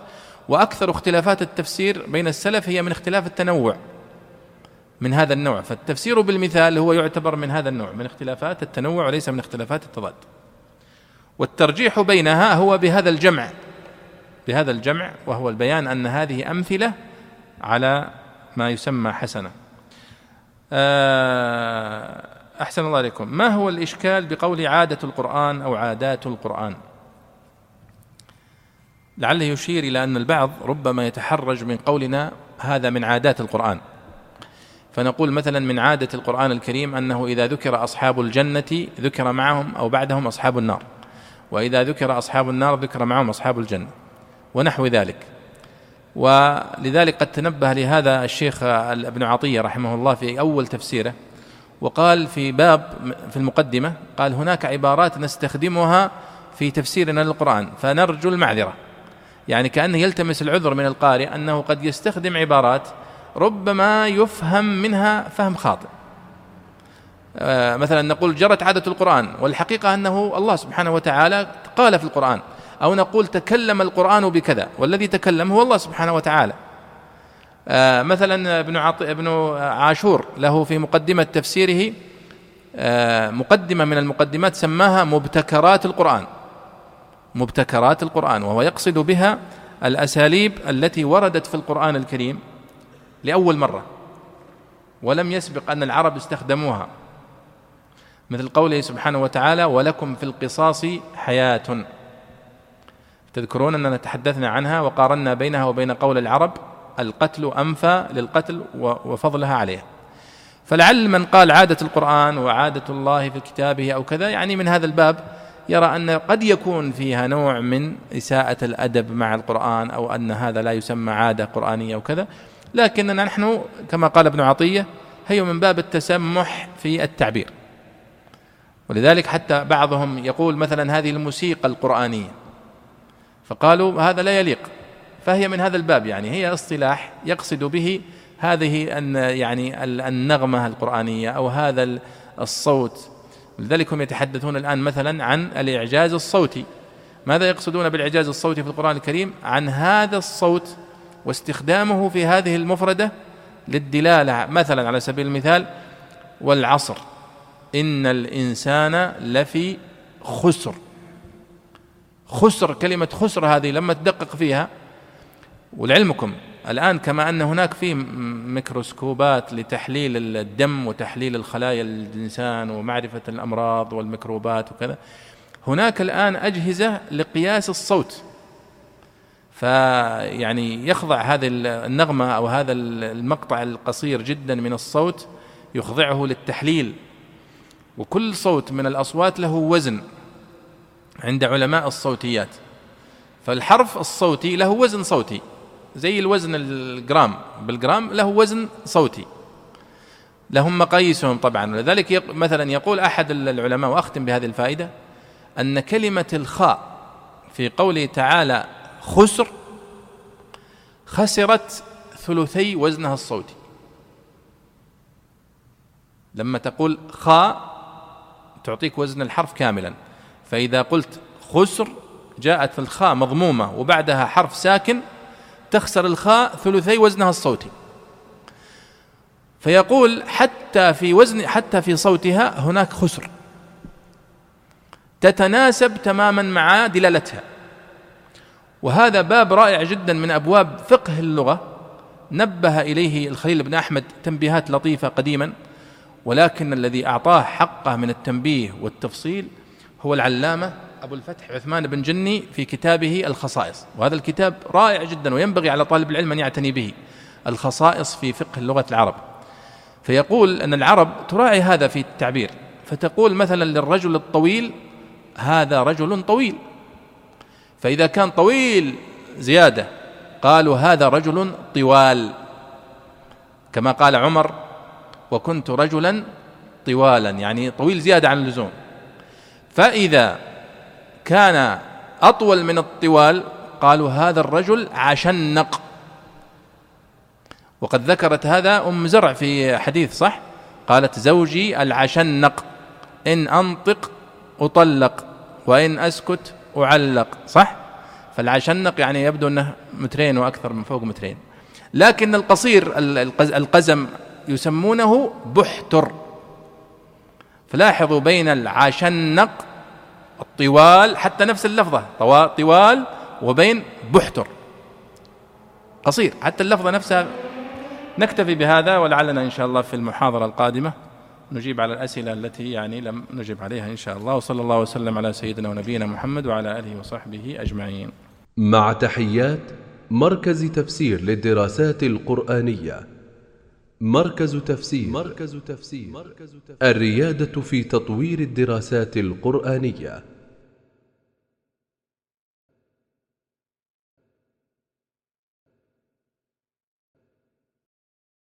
وأكثر اختلافات التفسير بين السلف هي من اختلاف التنوع من هذا النوع. فالتفسير بالمثال هو يعتبر من هذا النوع من اختلافات التنوع وليس من اختلافات التضاد. والترجيح بينها هو بهذا الجمع بهذا الجمع وهو البيان أن هذه أمثلة على ما يسمى حسنة. آه أحسن الله عليكم ما هو الإشكال بقول عادة القرآن أو عادات القرآن؟ لعله يشير إلى أن البعض ربما يتحرج من قولنا هذا من عادات القرآن. فنقول مثلا من عادة القرآن الكريم أنه إذا ذكر أصحاب الجنة ذكر معهم أو بعدهم أصحاب النار. وإذا ذكر أصحاب النار ذكر معهم أصحاب الجنة ونحو ذلك. ولذلك قد تنبه لهذا الشيخ ابن عطية رحمه الله في أول تفسيره وقال في باب في المقدمة قال هناك عبارات نستخدمها في تفسيرنا للقرآن فنرجو المعذرة. يعني كأنه يلتمس العذر من القارئ أنه قد يستخدم عبارات ربما يفهم منها فهم خاطئ. مثلا نقول جرت عادة القرآن والحقيقة أنه الله سبحانه وتعالى قال في القرآن أو نقول تكلم القرآن بكذا والذي تكلم هو الله سبحانه وتعالى. آه، مثلا ابن ابن عاشور له في مقدمة تفسيره آه، مقدمة من المقدمات سماها مبتكرات القرآن. مبتكرات القرآن وهو يقصد بها الأساليب التي وردت في القرآن الكريم لأول مرة ولم يسبق أن العرب استخدموها. مثل قوله سبحانه وتعالى ولكم في القصاص حياة تذكرون أننا تحدثنا عنها وقارنا بينها وبين قول العرب القتل أنفى للقتل وفضلها عليه فلعل من قال عادة القرآن وعادة الله في كتابه أو كذا يعني من هذا الباب يرى أن قد يكون فيها نوع من إساءة الأدب مع القرآن أو أن هذا لا يسمى عادة قرآنية أو كذا. لكننا نحن كما قال ابن عطية هي من باب التسمح في التعبير. ولذلك حتى بعضهم يقول مثلا هذه الموسيقى القرآنية. فقالوا هذا لا يليق فهي من هذا الباب يعني هي اصطلاح يقصد به هذه أن يعني النغمة القرآنية أو هذا الصوت. لذلك هم يتحدثون الآن مثلا عن الإعجاز الصوتي. ماذا يقصدون بالإعجاز الصوتي في القرآن الكريم؟ عن هذا الصوت واستخدامه في هذه المفردة للدلالة مثلا على سبيل المثال والعصر. إن الإنسان لفي خسر. خسر كلمة خسر هذه لما تدقق فيها ولعلمكم الآن كما أن هناك في ميكروسكوبات لتحليل الدم وتحليل الخلايا الإنسان ومعرفة الأمراض والميكروبات وكذا هناك الآن أجهزة لقياس الصوت. فيعني يخضع هذه النغمة أو هذا المقطع القصير جدا من الصوت يخضعه للتحليل. وكل صوت من الأصوات له وزن عند علماء الصوتيات. فالحرف الصوتي له وزن صوتي زي الوزن الجرام. بالجرام له وزن صوتي. لهم مقاييسهم طبعا. ولذلك مثلا يقول أحد العلماء وأختم بهذه الفائدة أن كلمة الخاء في قوله تعالى خسر خسرت ثلثي وزنها الصوتي. لما تقول خاء تعطيك وزن الحرف كاملا. فإذا قلت خسر جاءت الخاء مضمومة وبعدها حرف ساكن تخسر الخاء ثلثي وزنها الصوتي. فيقول حتى في وزن حتى في صوتها هناك خسر. تتناسب تماما مع دلالتها. وهذا باب رائع جدا من أبواب فقه اللغة. نبه إليه الخليل بن أحمد تنبيهات لطيفة قديما. ولكن الذي أعطاه حقه من التنبيه والتفصيل هو العلامة أبو الفتح عثمان بن جني في كتابه الخصائص. وهذا الكتاب رائع جدا وينبغي على طالب العلم أن يعتني به الخصائص في فقه لغة العرب. فيقول أن العرب تراعي هذا في التعبير فتقول مثلا للرجل الطويل هذا رجل طويل. فإذا كان طويل زيادة قالوا هذا رجل طوال. كما قال عمر وكنت رجلا طوالا يعني طويل زيادة عن اللزوم. فإذا كان أطول من الطوال قالوا هذا الرجل عشنق وقد ذكرت هذا أم زرع في حديث صح؟ قالت زوجي العشنق إن أنطق أطلق وإن أسكت أعلق صح؟ فالعشنق يعني يبدو أنه مترين وأكثر من فوق مترين. لكن القصير القزم يسمونه بحتر. فلاحظوا بين العشنق الطوال حتى نفس اللفظة طوال وبين بحتر. قصير حتى اللفظة نفسها. نكتفي بهذا ولعلنا إن شاء الله في المحاضرة القادمة نجيب على الأسئلة التي يعني لم نجب عليها إن شاء الله. وصلى الله وسلم على سيدنا ونبينا محمد وعلى آله وصحبه أجمعين. مع تحيات مركز تفسير للدراسات القرآنية. مركز تفسير. مركز تفسير. الريادة في تطوير الدراسات القرآنية.